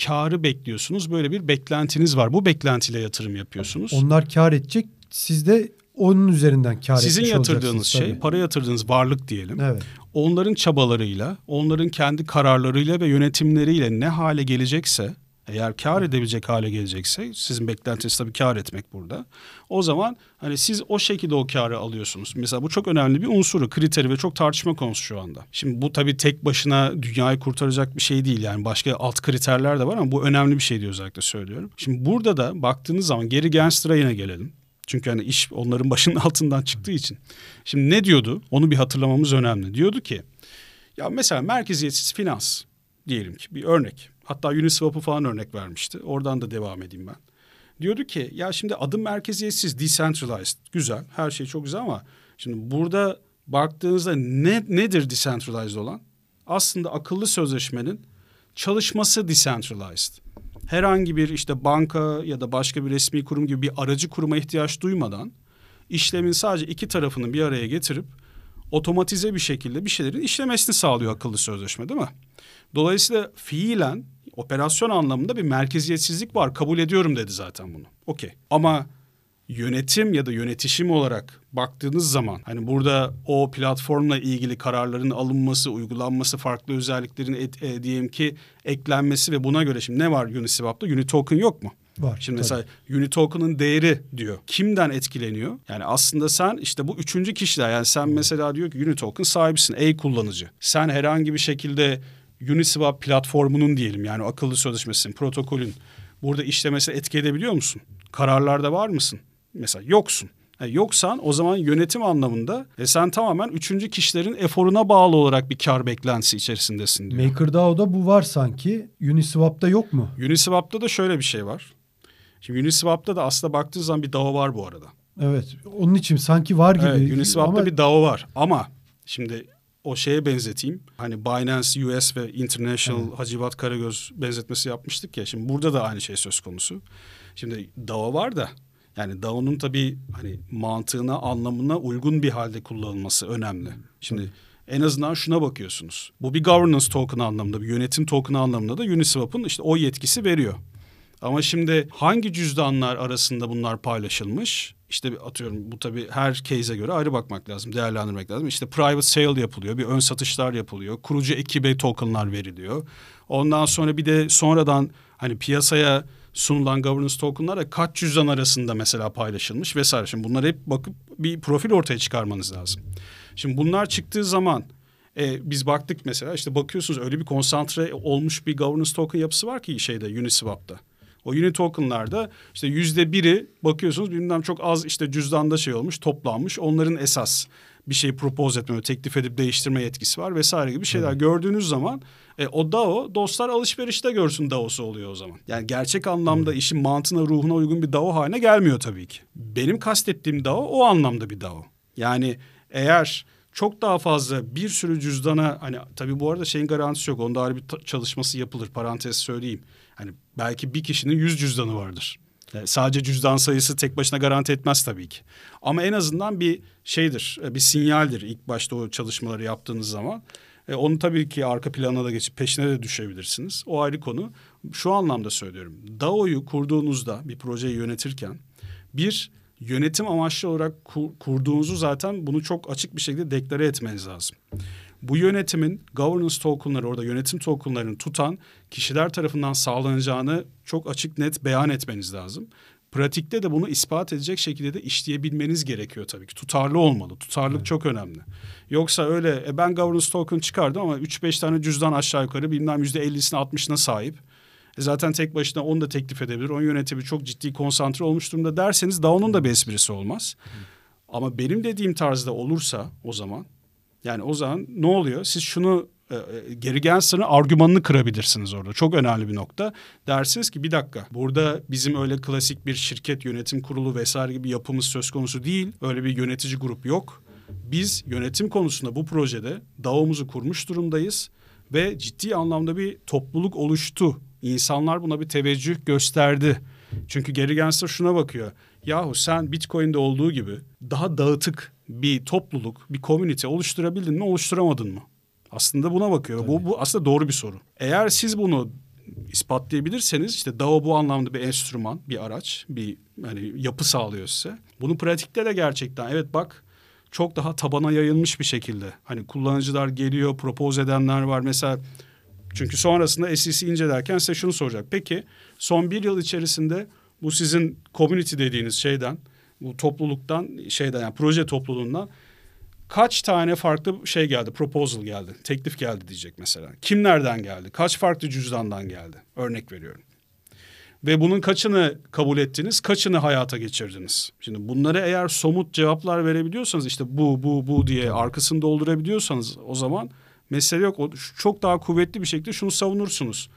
karı bekliyorsunuz. Böyle bir beklentiniz var. Bu beklentiyle yatırım yapıyorsunuz.
Onlar kar edecek. Siz de onun üzerinden kar
Sizin yatırdığınız şey, tabii. para yatırdığınız varlık diyelim.
Evet.
Onların çabalarıyla, onların kendi kararlarıyla ve yönetimleriyle ne hale gelecekse eğer kar edebilecek hale gelecekse sizin beklentiniz tabii kar etmek burada. O zaman hani siz o şekilde o karı alıyorsunuz. Mesela bu çok önemli bir unsuru, kriteri ve çok tartışma konusu şu anda. Şimdi bu tabii tek başına dünyayı kurtaracak bir şey değil. Yani başka alt kriterler de var ama bu önemli bir şey diye özellikle söylüyorum. Şimdi burada da baktığınız zaman geri Gensler'a yine gelelim. Çünkü hani iş onların başının altından çıktığı için. Şimdi ne diyordu? Onu bir hatırlamamız önemli. Diyordu ki ya mesela merkeziyetsiz finans diyelim ki bir örnek. Hatta Uniswap'ı falan örnek vermişti. Oradan da devam edeyim ben. Diyordu ki ya şimdi adım merkeziyetsiz, decentralized. Güzel, her şey çok güzel ama şimdi burada baktığınızda ne nedir decentralized olan? Aslında akıllı sözleşmenin çalışması decentralized. Herhangi bir işte banka ya da başka bir resmi kurum gibi bir aracı kuruma ihtiyaç duymadan işlemin sadece iki tarafını bir araya getirip otomatize bir şekilde bir şeylerin işlemesini sağlıyor akıllı sözleşme değil mi? Dolayısıyla fiilen operasyon anlamında bir merkeziyetsizlik var. Kabul ediyorum dedi zaten bunu. Okey. Ama yönetim ya da yönetişim olarak baktığınız zaman hani burada o platformla ilgili kararların alınması, uygulanması, farklı özelliklerin et, e, diyelim ki eklenmesi ve buna göre şimdi ne var Uniswap'ta? Unitoken yok mu?
Var.
Şimdi tabii. mesela Unitoken'ın değeri diyor. Kimden etkileniyor? Yani aslında sen işte bu üçüncü kişiler yani sen mesela diyor ki Unitoken sahibisin, ey kullanıcı. Sen herhangi bir şekilde Uniswap platformunun diyelim yani akıllı sözleşmesinin, protokolün burada işlemesine etki edebiliyor musun? Kararlarda var mısın? Mesela yoksun. Yani yoksan o zaman yönetim anlamında e sen tamamen üçüncü kişilerin eforuna bağlı olarak bir kar beklentisi içerisindesin diyor.
MakerDAO'da bu var sanki. Uniswap'ta yok mu?
Uniswap'ta da şöyle bir şey var. Şimdi Uniswap'ta da aslında baktığı zaman bir DAO var bu arada.
Evet. Onun için sanki var gibi.
Evet, Uniswap'ta ama... bir DAO var. Ama şimdi o şeye benzeteyim. Hani Binance US ve International evet. Hacivat Karagöz benzetmesi yapmıştık ya. Şimdi burada da aynı şey söz konusu. Şimdi DAO var da yani DAO'nun tabii hani mantığına, anlamına uygun bir halde kullanılması önemli. Şimdi evet. en azından şuna bakıyorsunuz. Bu bir governance token anlamında, bir yönetim token anlamında da Uniswap'ın işte o yetkisi veriyor. Ama şimdi hangi cüzdanlar arasında bunlar paylaşılmış? İşte atıyorum bu tabii her case'e göre ayrı bakmak lazım, değerlendirmek lazım. İşte private sale yapılıyor, bir ön satışlar yapılıyor, kurucu ekibe tokenlar veriliyor. Ondan sonra bir de sonradan hani piyasaya sunulan governance tokenlar kaç cüzdan arasında mesela paylaşılmış vesaire. Şimdi bunlar hep bakıp bir profil ortaya çıkarmanız lazım. Şimdi bunlar çıktığı zaman e, biz baktık mesela işte bakıyorsunuz öyle bir konsantre olmuş bir governance token yapısı var ki şeyde Uniswap'ta. O unit token'larda işte yüzde biri bakıyorsunuz bilmem çok az işte cüzdanda şey olmuş toplanmış. Onların esas bir şeyi propose etme, teklif edip değiştirme yetkisi var vesaire gibi şeyler evet. gördüğünüz zaman e, o DAO dostlar alışverişte görsün DAO'su oluyor o zaman. Yani gerçek anlamda evet. işin mantığına, ruhuna uygun bir DAO haline gelmiyor tabii ki. Benim kastettiğim DAO o anlamda bir DAO. Yani eğer çok daha fazla bir sürü cüzdana hani tabii bu arada şeyin garantisi yok. Onda ayrı bir çalışması yapılır parantez söyleyeyim. Hani belki bir kişinin yüz cüzdanı vardır. Yani sadece cüzdan sayısı tek başına garanti etmez tabii ki. Ama en azından bir şeydir, e, bir sinyaldir ilk başta o çalışmaları yaptığınız zaman. E, onu tabii ki arka plana da geçip peşine de düşebilirsiniz. O ayrı konu. Şu anlamda söylüyorum. DAO'yu kurduğunuzda bir projeyi yönetirken bir yönetim amaçlı olarak kur, kurduğunuzu zaten bunu çok açık bir şekilde deklare etmeniz lazım bu yönetimin governance tokenları orada yönetim tokenlarını tutan kişiler tarafından sağlanacağını çok açık net beyan etmeniz lazım. Pratikte de bunu ispat edecek şekilde de işleyebilmeniz gerekiyor tabii ki. Tutarlı olmalı. Tutarlılık evet. çok önemli. Yoksa öyle e, ben governance token çıkardım ama 3-5 tane cüzdan aşağı yukarı bilmem %50'sine 60'ına sahip. E zaten tek başına onu da teklif edebilir. Onun yönetimi çok ciddi konsantre olmuş durumda derseniz daha onun da bir esprisi olmaz. Hı. Ama benim dediğim tarzda olursa o zaman yani o zaman ne oluyor? Siz şunu e, e, geri Gensler'ın argümanını kırabilirsiniz orada. Çok önemli bir nokta. Dersiniz ki bir dakika burada bizim öyle klasik bir şirket yönetim kurulu vesaire gibi yapımız söz konusu değil. Öyle bir yönetici grup yok. Biz yönetim konusunda bu projede DAO'muzu kurmuş durumdayız Ve ciddi anlamda bir topluluk oluştu. İnsanlar buna bir teveccüh gösterdi. Çünkü Gary Gensler şuna bakıyor. Yahu sen Bitcoin'de olduğu gibi daha dağıtık bir topluluk, bir komünite oluşturabildin mi, oluşturamadın mı? Aslında buna bakıyor. Bu, bu aslında doğru bir soru. Eğer siz bunu ispatlayabilirseniz işte DAO bu anlamda bir enstrüman, bir araç, bir hani yapı sağlıyor size. Bunu pratikte de gerçekten evet bak çok daha tabana yayılmış bir şekilde. Hani kullanıcılar geliyor, propose edenler var. Mesela çünkü sonrasında SEC incelerken size şunu soracak. Peki son bir yıl içerisinde bu sizin community dediğiniz şeyden, bu topluluktan, şeyden yani proje topluluğundan kaç tane farklı şey geldi, proposal geldi, teklif geldi diyecek mesela. Kimlerden geldi, kaç farklı cüzdandan geldi örnek veriyorum. Ve bunun kaçını kabul ettiniz, kaçını hayata geçirdiniz? Şimdi bunları eğer somut cevaplar verebiliyorsanız işte bu, bu, bu diye arkasını doldurabiliyorsanız o zaman mesele yok. O, çok daha kuvvetli bir şekilde şunu savunursunuz.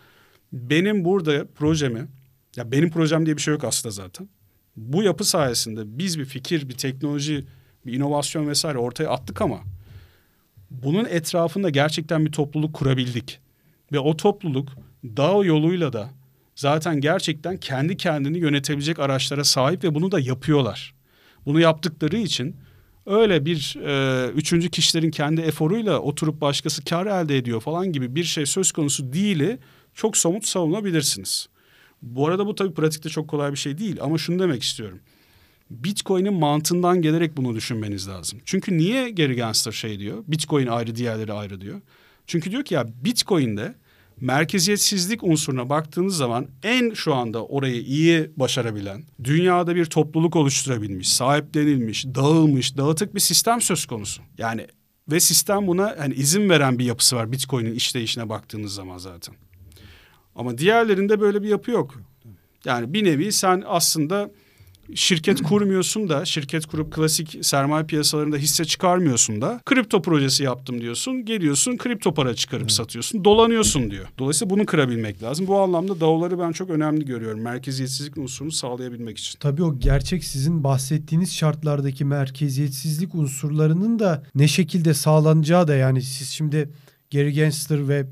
Benim burada projemi, ya benim projem diye bir şey yok aslında zaten. Bu yapı sayesinde biz bir fikir, bir teknoloji, bir inovasyon vesaire ortaya attık ama bunun etrafında gerçekten bir topluluk kurabildik. Ve o topluluk DAO yoluyla da zaten gerçekten kendi kendini yönetebilecek araçlara sahip ve bunu da yapıyorlar. Bunu yaptıkları için öyle bir e, üçüncü kişilerin kendi eforuyla oturup başkası kar elde ediyor falan gibi bir şey söz konusu değili çok somut savunabilirsiniz. Bu arada bu tabii pratikte çok kolay bir şey değil ama şunu demek istiyorum. Bitcoin'in mantığından gelerek bunu düşünmeniz lazım. Çünkü niye Gary Gensler şey diyor? Bitcoin ayrı diğerleri ayrı diyor. Çünkü diyor ki ya Bitcoin'de merkeziyetsizlik unsuruna baktığınız zaman en şu anda orayı iyi başarabilen, dünyada bir topluluk oluşturabilmiş, sahiplenilmiş, dağılmış, dağıtık bir sistem söz konusu. Yani ve sistem buna hani izin veren bir yapısı var Bitcoin'in işleyişine baktığınız zaman zaten. Ama diğerlerinde böyle bir yapı yok. Yani bir nevi sen aslında şirket kurmuyorsun da şirket kurup klasik sermaye piyasalarında hisse çıkarmıyorsun da kripto projesi yaptım diyorsun. Geliyorsun kripto para çıkarıp evet. satıyorsun. Dolanıyorsun diyor. Dolayısıyla bunu kırabilmek lazım. Bu anlamda DAO'ları ben çok önemli görüyorum. Merkeziyetsizlik unsurunu sağlayabilmek için.
Tabii o gerçek sizin bahsettiğiniz şartlardaki merkeziyetsizlik unsurlarının da ne şekilde sağlanacağı da yani siz şimdi Gary Gensler ve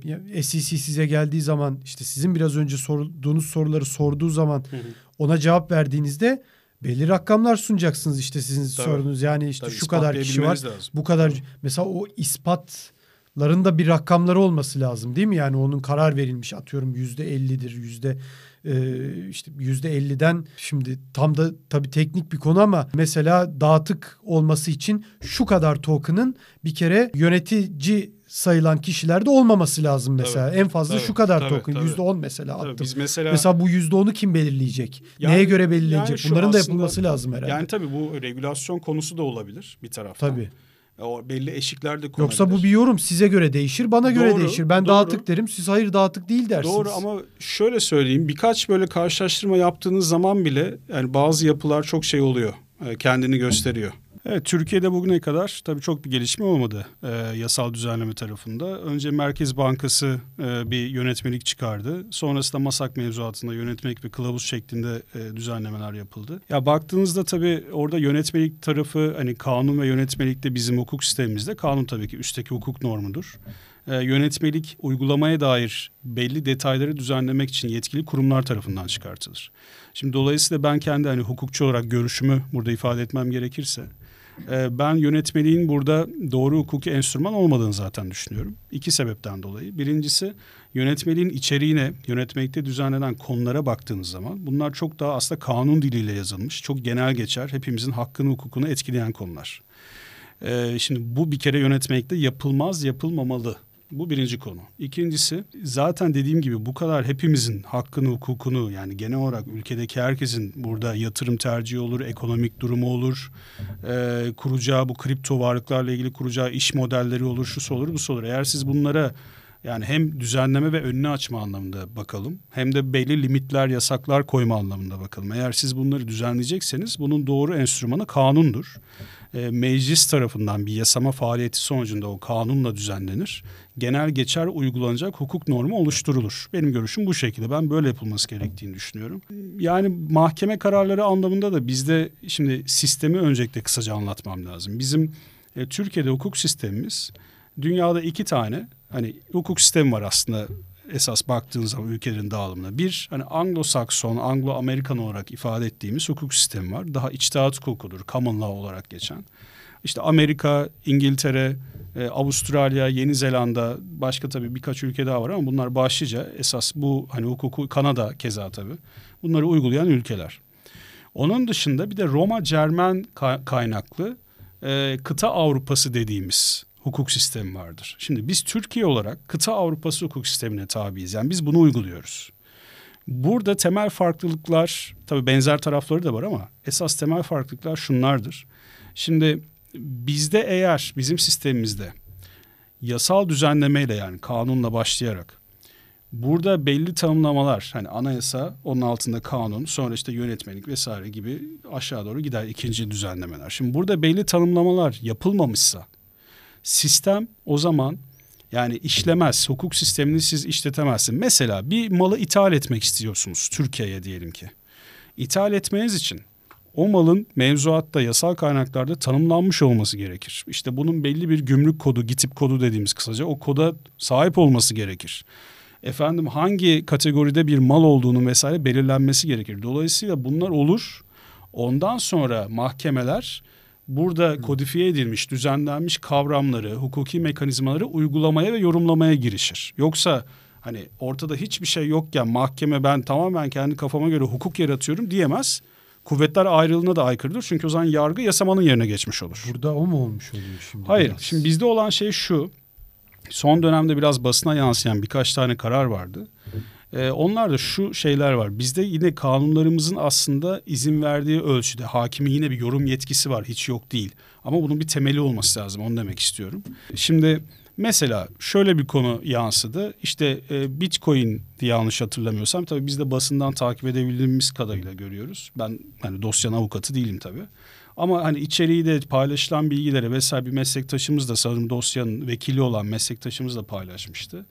SEC size geldiği zaman işte sizin biraz önce sorduğunuz soruları sorduğu zaman ona cevap verdiğinizde belli rakamlar sunacaksınız işte sizin Tabii. sorunuz. Yani işte Tabii, şu kadar kişi var. Lazım. Bu kadar mesela o ispatların da bir rakamları olması lazım değil mi? Yani onun karar verilmiş atıyorum yüzde ellidir yüzde e, işte yüzde elliden şimdi tam da tabii teknik bir konu ama mesela dağıtık olması için şu kadar token'ın bir kere yönetici sayılan kişilerde olmaması lazım mesela. Tabii, en fazla tabii, şu kadar tabii, token yüzde on mesela attım. Tabii, biz mesela, mesela bu yüzde onu kim belirleyecek? Yani, Neye göre belirleyecek? Yani Bunların da yapılması lazım herhalde.
Yani tabii bu regülasyon konusu da olabilir bir taraftan. Tabii. O belli eşikler de konabilir.
Yoksa bu bir yorum size göre değişir, bana göre doğru, değişir. Ben doğru. dağıtık derim, siz hayır dağıtık değil dersiniz.
Doğru ama şöyle söyleyeyim, birkaç böyle karşılaştırma yaptığınız zaman bile yani bazı yapılar çok şey oluyor, e, kendini gösteriyor. Evet, Türkiye'de bugüne kadar tabii çok bir gelişme olmadı e, yasal düzenleme tarafında. Önce Merkez Bankası e, bir yönetmelik çıkardı. Sonrasında MASAK mevzuatında yönetmelik ve kılavuz şeklinde e, düzenlemeler yapıldı. Ya baktığınızda tabii orada yönetmelik tarafı hani kanun ve yönetmelikte bizim hukuk sistemimizde kanun tabii ki üstteki hukuk normudur. E, yönetmelik uygulamaya dair belli detayları düzenlemek için yetkili kurumlar tarafından çıkartılır. Şimdi dolayısıyla ben kendi hani hukukçu olarak görüşümü burada ifade etmem gerekirse ben yönetmeliğin burada doğru hukuki enstrüman olmadığını zaten düşünüyorum. İki sebepten dolayı. Birincisi yönetmeliğin içeriğine, yönetmelikte düzenlenen konulara baktığınız zaman bunlar çok daha aslında kanun diliyle yazılmış. Çok genel geçer, hepimizin hakkını, hukukunu etkileyen konular. Ee, şimdi bu bir kere yönetmelikte yapılmaz, yapılmamalı bu birinci konu. İkincisi zaten dediğim gibi bu kadar hepimizin hakkını, hukukunu yani genel olarak ülkedeki herkesin burada yatırım tercihi olur, ekonomik durumu olur, e, kuracağı bu kripto varlıklarla ilgili kuracağı iş modelleri olur, şu olur, bu olur. Eğer siz bunlara yani hem düzenleme ve önünü açma anlamında bakalım hem de belli limitler, yasaklar koyma anlamında bakalım. Eğer siz bunları düzenleyecekseniz bunun doğru enstrümanı kanundur. E, meclis tarafından bir yasama faaliyeti sonucunda o kanunla düzenlenir. Genel geçer uygulanacak hukuk normu oluşturulur. Benim görüşüm bu şekilde. Ben böyle yapılması gerektiğini düşünüyorum. Yani mahkeme kararları anlamında da bizde şimdi sistemi öncelikle kısaca anlatmam lazım. Bizim e, Türkiye'de hukuk sistemimiz dünyada iki tane hani hukuk sistemi var aslında esas baktığınız zaman ülkelerin dağılımına. Bir hani Anglo-Sakson, Anglo-Amerikan olarak ifade ettiğimiz hukuk sistemi var. Daha içtihat hukukudur, common law olarak geçen. İşte Amerika, İngiltere, e, Avustralya, Yeni Zelanda, başka tabii birkaç ülke daha var ama bunlar başlıca esas bu hani hukuku Kanada keza tabii. Bunları uygulayan ülkeler. Onun dışında bir de Roma Cermen kaynaklı e, kıta Avrupası dediğimiz hukuk sistemi vardır. Şimdi biz Türkiye olarak kıta Avrupası hukuk sistemine tabiiz. Yani biz bunu uyguluyoruz. Burada temel farklılıklar tabii benzer tarafları da var ama esas temel farklılıklar şunlardır. Şimdi bizde eğer bizim sistemimizde yasal düzenlemeyle yani kanunla başlayarak burada belli tanımlamalar hani anayasa onun altında kanun sonra işte yönetmelik vesaire gibi aşağı doğru gider ikinci düzenlemeler. Şimdi burada belli tanımlamalar yapılmamışsa sistem o zaman yani işlemez. Hukuk sistemini siz işletemezsin. Mesela bir malı ithal etmek istiyorsunuz Türkiye'ye diyelim ki. İthal etmeniz için o malın mevzuatta yasal kaynaklarda tanımlanmış olması gerekir. İşte bunun belli bir gümrük kodu, gitip kodu dediğimiz kısaca o koda sahip olması gerekir. Efendim hangi kategoride bir mal olduğunu vesaire belirlenmesi gerekir. Dolayısıyla bunlar olur. Ondan sonra mahkemeler burada kodifiye edilmiş, düzenlenmiş kavramları, hukuki mekanizmaları uygulamaya ve yorumlamaya girişir. Yoksa hani ortada hiçbir şey yokken mahkeme ben tamamen kendi kafama göre hukuk yaratıyorum diyemez. Kuvvetler ayrılığına da aykırıdır. Çünkü o zaman yargı yasamanın yerine geçmiş olur.
Burada o mu olmuş oluyor şimdi?
Hayır. Biraz? Şimdi bizde olan şey şu. Son dönemde biraz basına yansıyan birkaç tane karar vardı. Ee, onlar da şu şeyler var. Bizde yine kanunlarımızın aslında izin verdiği ölçüde hakimin yine bir yorum yetkisi var. Hiç yok değil. Ama bunun bir temeli olması lazım. Onu demek istiyorum. Şimdi mesela şöyle bir konu yansıdı. İşte e, Bitcoin diye yanlış hatırlamıyorsam tabii biz de basından takip edebildiğimiz kadarıyla görüyoruz. Ben hani dosyanın avukatı değilim tabii. Ama hani içeriği de paylaşılan bilgileri vesaire bir meslektaşımız da sanırım dosyanın vekili olan meslektaşımız da paylaşmıştı.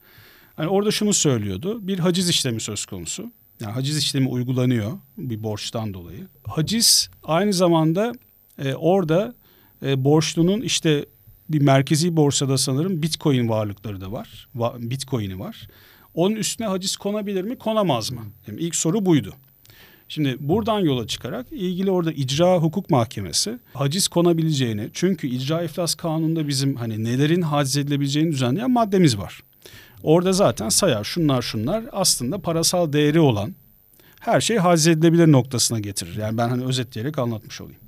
Hani orada şunu söylüyordu. Bir haciz işlemi söz konusu. Yani haciz işlemi uygulanıyor bir borçtan dolayı. Haciz aynı zamanda e, orada e, borçlunun işte bir merkezi borsada sanırım Bitcoin varlıkları da var. Va, Bitcoin'i var. Onun üstüne haciz konabilir mi, konamaz mı? Yani ilk soru buydu. Şimdi buradan yola çıkarak ilgili orada icra hukuk mahkemesi haciz konabileceğini çünkü icra iflas kanununda bizim hani nelerin haciz edilebileceğini düzenleyen maddemiz var. Orada zaten sayar şunlar şunlar aslında parasal değeri olan her şey haciz edilebilir noktasına getirir. Yani ben hani özetleyerek anlatmış olayım.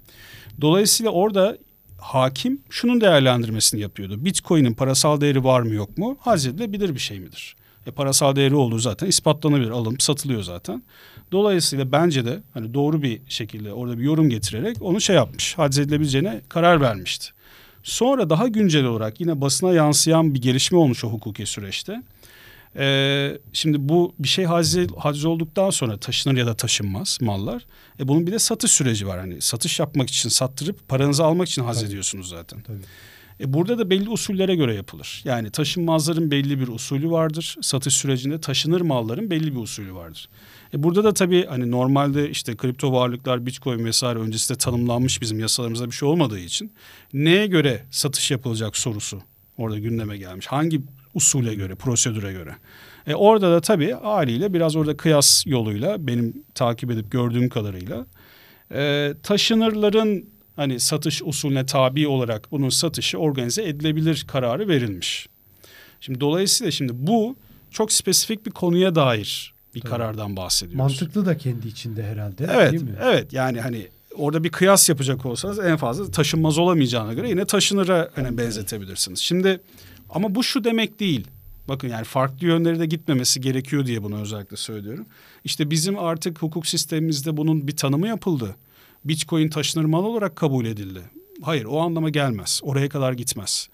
Dolayısıyla orada hakim şunun değerlendirmesini yapıyordu. Bitcoin'in parasal değeri var mı yok mu? Haciz edilebilir bir şey midir? E, parasal değeri olduğu zaten ispatlanabilir. Alınıp satılıyor zaten. Dolayısıyla bence de hani doğru bir şekilde orada bir yorum getirerek onu şey yapmış. Haciz edilebileceğine karar vermişti. Sonra daha güncel olarak yine basına yansıyan bir gelişme olmuş o hukuki süreçte. Ee, şimdi bu bir şey haciz, haciz olduktan sonra taşınır ya da taşınmaz mallar. E bunun bir de satış süreci var. Hani satış yapmak için sattırıp paranızı almak için haciz ediyorsunuz zaten. Tabii. E burada da belli usullere göre yapılır. Yani taşınmazların belli bir usulü vardır. Satış sürecinde taşınır malların belli bir usulü vardır. E burada da tabii hani normalde işte kripto varlıklar, bitcoin vesaire öncesinde tanımlanmış bizim yasalarımızda bir şey olmadığı için neye göre satış yapılacak sorusu orada gündeme gelmiş. Hangi usule göre, prosedüre göre. E orada da tabii haliyle biraz orada kıyas yoluyla benim takip edip gördüğüm kadarıyla e, taşınırların hani satış usulüne tabi olarak bunun satışı organize edilebilir kararı verilmiş. Şimdi dolayısıyla şimdi bu çok spesifik bir konuya dair bir Tabii. karardan bahsediyoruz.
Mantıklı da kendi içinde herhalde.
Evet, değil mi? evet. Yani hani orada bir kıyas yapacak olsanız en fazla taşınmaz olamayacağına göre yine taşınıra hani benzetebilirsiniz. Şimdi ama bu şu demek değil. Bakın yani farklı yönleri de gitmemesi gerekiyor diye bunu özellikle söylüyorum. İşte bizim artık hukuk sistemimizde bunun bir tanımı yapıldı. Bitcoin taşınır mal olarak kabul edildi. Hayır o anlama gelmez. Oraya kadar gitmez.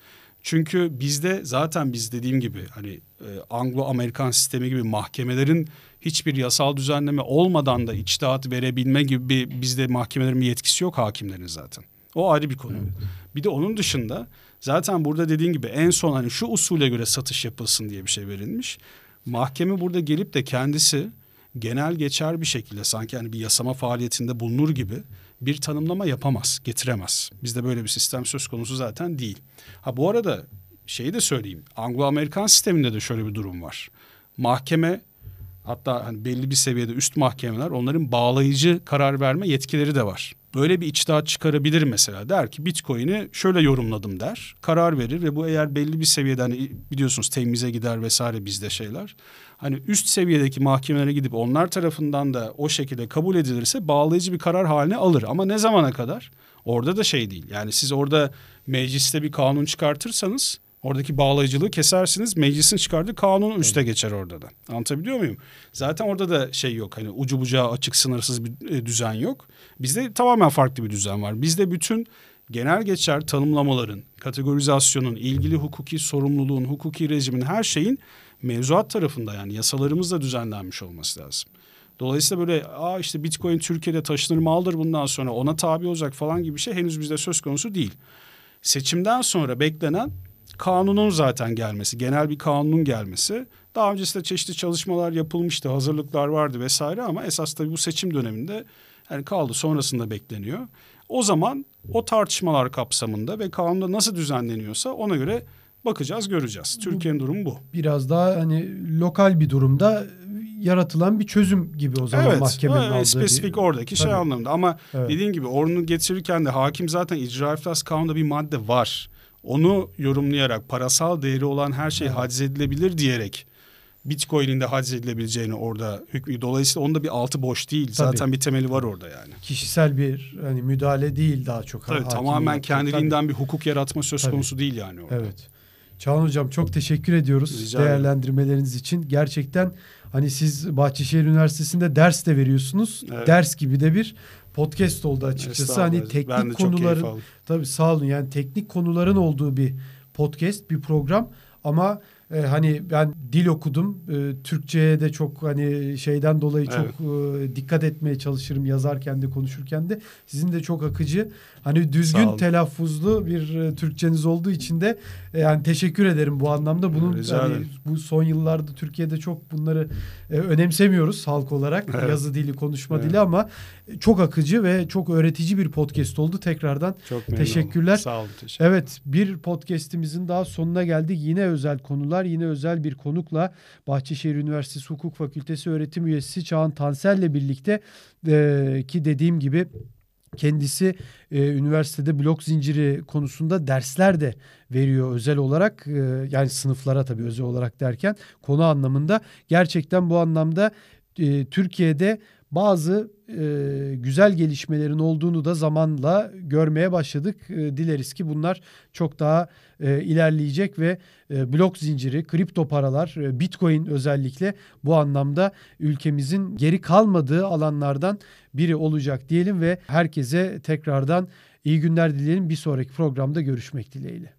Çünkü bizde zaten biz dediğim gibi hani e, Anglo-Amerikan sistemi gibi mahkemelerin hiçbir yasal düzenleme olmadan da içtihat verebilme gibi bir, bizde mahkemelerin bir yetkisi yok hakimlerin zaten. O ayrı bir konu. Evet. Bir de onun dışında zaten burada dediğin gibi en son hani şu usule göre satış yapılsın diye bir şey verilmiş. Mahkeme burada gelip de kendisi genel geçer bir şekilde sanki hani bir yasama faaliyetinde bulunur gibi bir tanımlama yapamaz, getiremez. Bizde böyle bir sistem söz konusu zaten değil. Ha bu arada şeyi de söyleyeyim. Anglo-Amerikan sisteminde de şöyle bir durum var. Mahkeme hatta hani belli bir seviyede üst mahkemeler onların bağlayıcı karar verme yetkileri de var. Böyle bir içtihat çıkarabilir mesela. Der ki Bitcoin'i şöyle yorumladım der. Karar verir ve bu eğer belli bir seviyeden hani biliyorsunuz temize gider vesaire bizde şeyler. Hani üst seviyedeki mahkemelere gidip onlar tarafından da o şekilde kabul edilirse bağlayıcı bir karar haline alır. Ama ne zamana kadar? Orada da şey değil. Yani siz orada mecliste bir kanun çıkartırsanız Oradaki bağlayıcılığı kesersiniz. Meclisin çıkardığı kanun üste evet. geçer orada da. Anlatabiliyor muyum? Zaten orada da şey yok. Hani ucu bucağı açık sınırsız bir e, düzen yok. Bizde tamamen farklı bir düzen var. Bizde bütün genel geçer tanımlamaların, kategorizasyonun, ilgili hukuki sorumluluğun, hukuki rejimin her şeyin mevzuat tarafında yani yasalarımızla düzenlenmiş olması lazım. Dolayısıyla böyle aa işte Bitcoin Türkiye'de taşınır maldır bundan sonra ona tabi olacak falan gibi bir şey henüz bizde söz konusu değil. Seçimden sonra beklenen kanunun zaten gelmesi, genel bir kanunun gelmesi. Daha öncesinde çeşitli çalışmalar yapılmıştı, hazırlıklar vardı vesaire ama esas tabii bu seçim döneminde yani kaldı sonrasında bekleniyor. O zaman o tartışmalar kapsamında ve kanunda nasıl düzenleniyorsa ona göre bakacağız, göreceğiz. Türkiye'nin durumu bu.
Biraz daha hani lokal bir durumda yaratılan bir çözüm gibi o zaman
evet,
mahkemenin evet,
aldığı spesifik bir... oradaki şey Tabii. şey anlamında ama evet. dediğin gibi onu getirirken de hakim zaten icra iflas kanunda bir madde var onu yorumlayarak parasal değeri olan her şey evet. haciz edilebilir diyerek Bitcoin'in de haciz edilebileceğini orada hükmü. Dolayısıyla onda bir altı boş değil. Tabii. Zaten bir temeli var orada yani.
Kişisel bir hani müdahale değil daha çok.
Tabii, tamamen kendiliğinden Tabii. bir hukuk yaratma söz Tabii. konusu değil yani orada.
Evet. Çağan Hocam çok teşekkür ediyoruz Rica değerlendirmeleriniz ederim. için. Gerçekten hani siz Bahçeşehir Üniversitesi'nde ders de veriyorsunuz. Evet. Ders gibi de bir podcast oldu açıkçası. Hani teknik konuların tabii sağ olun yani teknik konuların olduğu bir podcast, bir program ama e, hani ben dil okudum. E, Türkçe'ye de çok hani şeyden dolayı evet. çok e, dikkat etmeye çalışırım yazarken de konuşurken de. Sizin de çok akıcı, hani düzgün telaffuzlu bir e, Türkçeniz olduğu için de e, yani teşekkür ederim bu anlamda. Bunun hani, bu son yıllarda Türkiye'de çok bunları e, önemsemiyoruz halk olarak. Evet. Yazı dili, konuşma evet. dili ama çok akıcı ve çok öğretici bir podcast oldu. Tekrardan çok teşekkürler. Oldum.
Sağ olun. Teşekkür.
Evet, bir podcast'imizin daha sonuna geldik. Yine özel konular, yine özel bir konukla Bahçeşehir Üniversitesi Hukuk Fakültesi öğretim üyesi Çağan Tansel'le birlikte e, ki dediğim gibi Kendisi e, üniversitede blok zinciri konusunda dersler de veriyor özel olarak. E, yani sınıflara tabii özel olarak derken konu anlamında. Gerçekten bu anlamda e, Türkiye'de bazı e, güzel gelişmelerin olduğunu da zamanla görmeye başladık. E, dileriz ki bunlar çok daha e, ilerleyecek ve e, blok zinciri, kripto paralar, e, bitcoin özellikle bu anlamda ülkemizin geri kalmadığı alanlardan biri olacak diyelim ve herkese tekrardan iyi günler dileyelim. Bir sonraki programda görüşmek dileğiyle.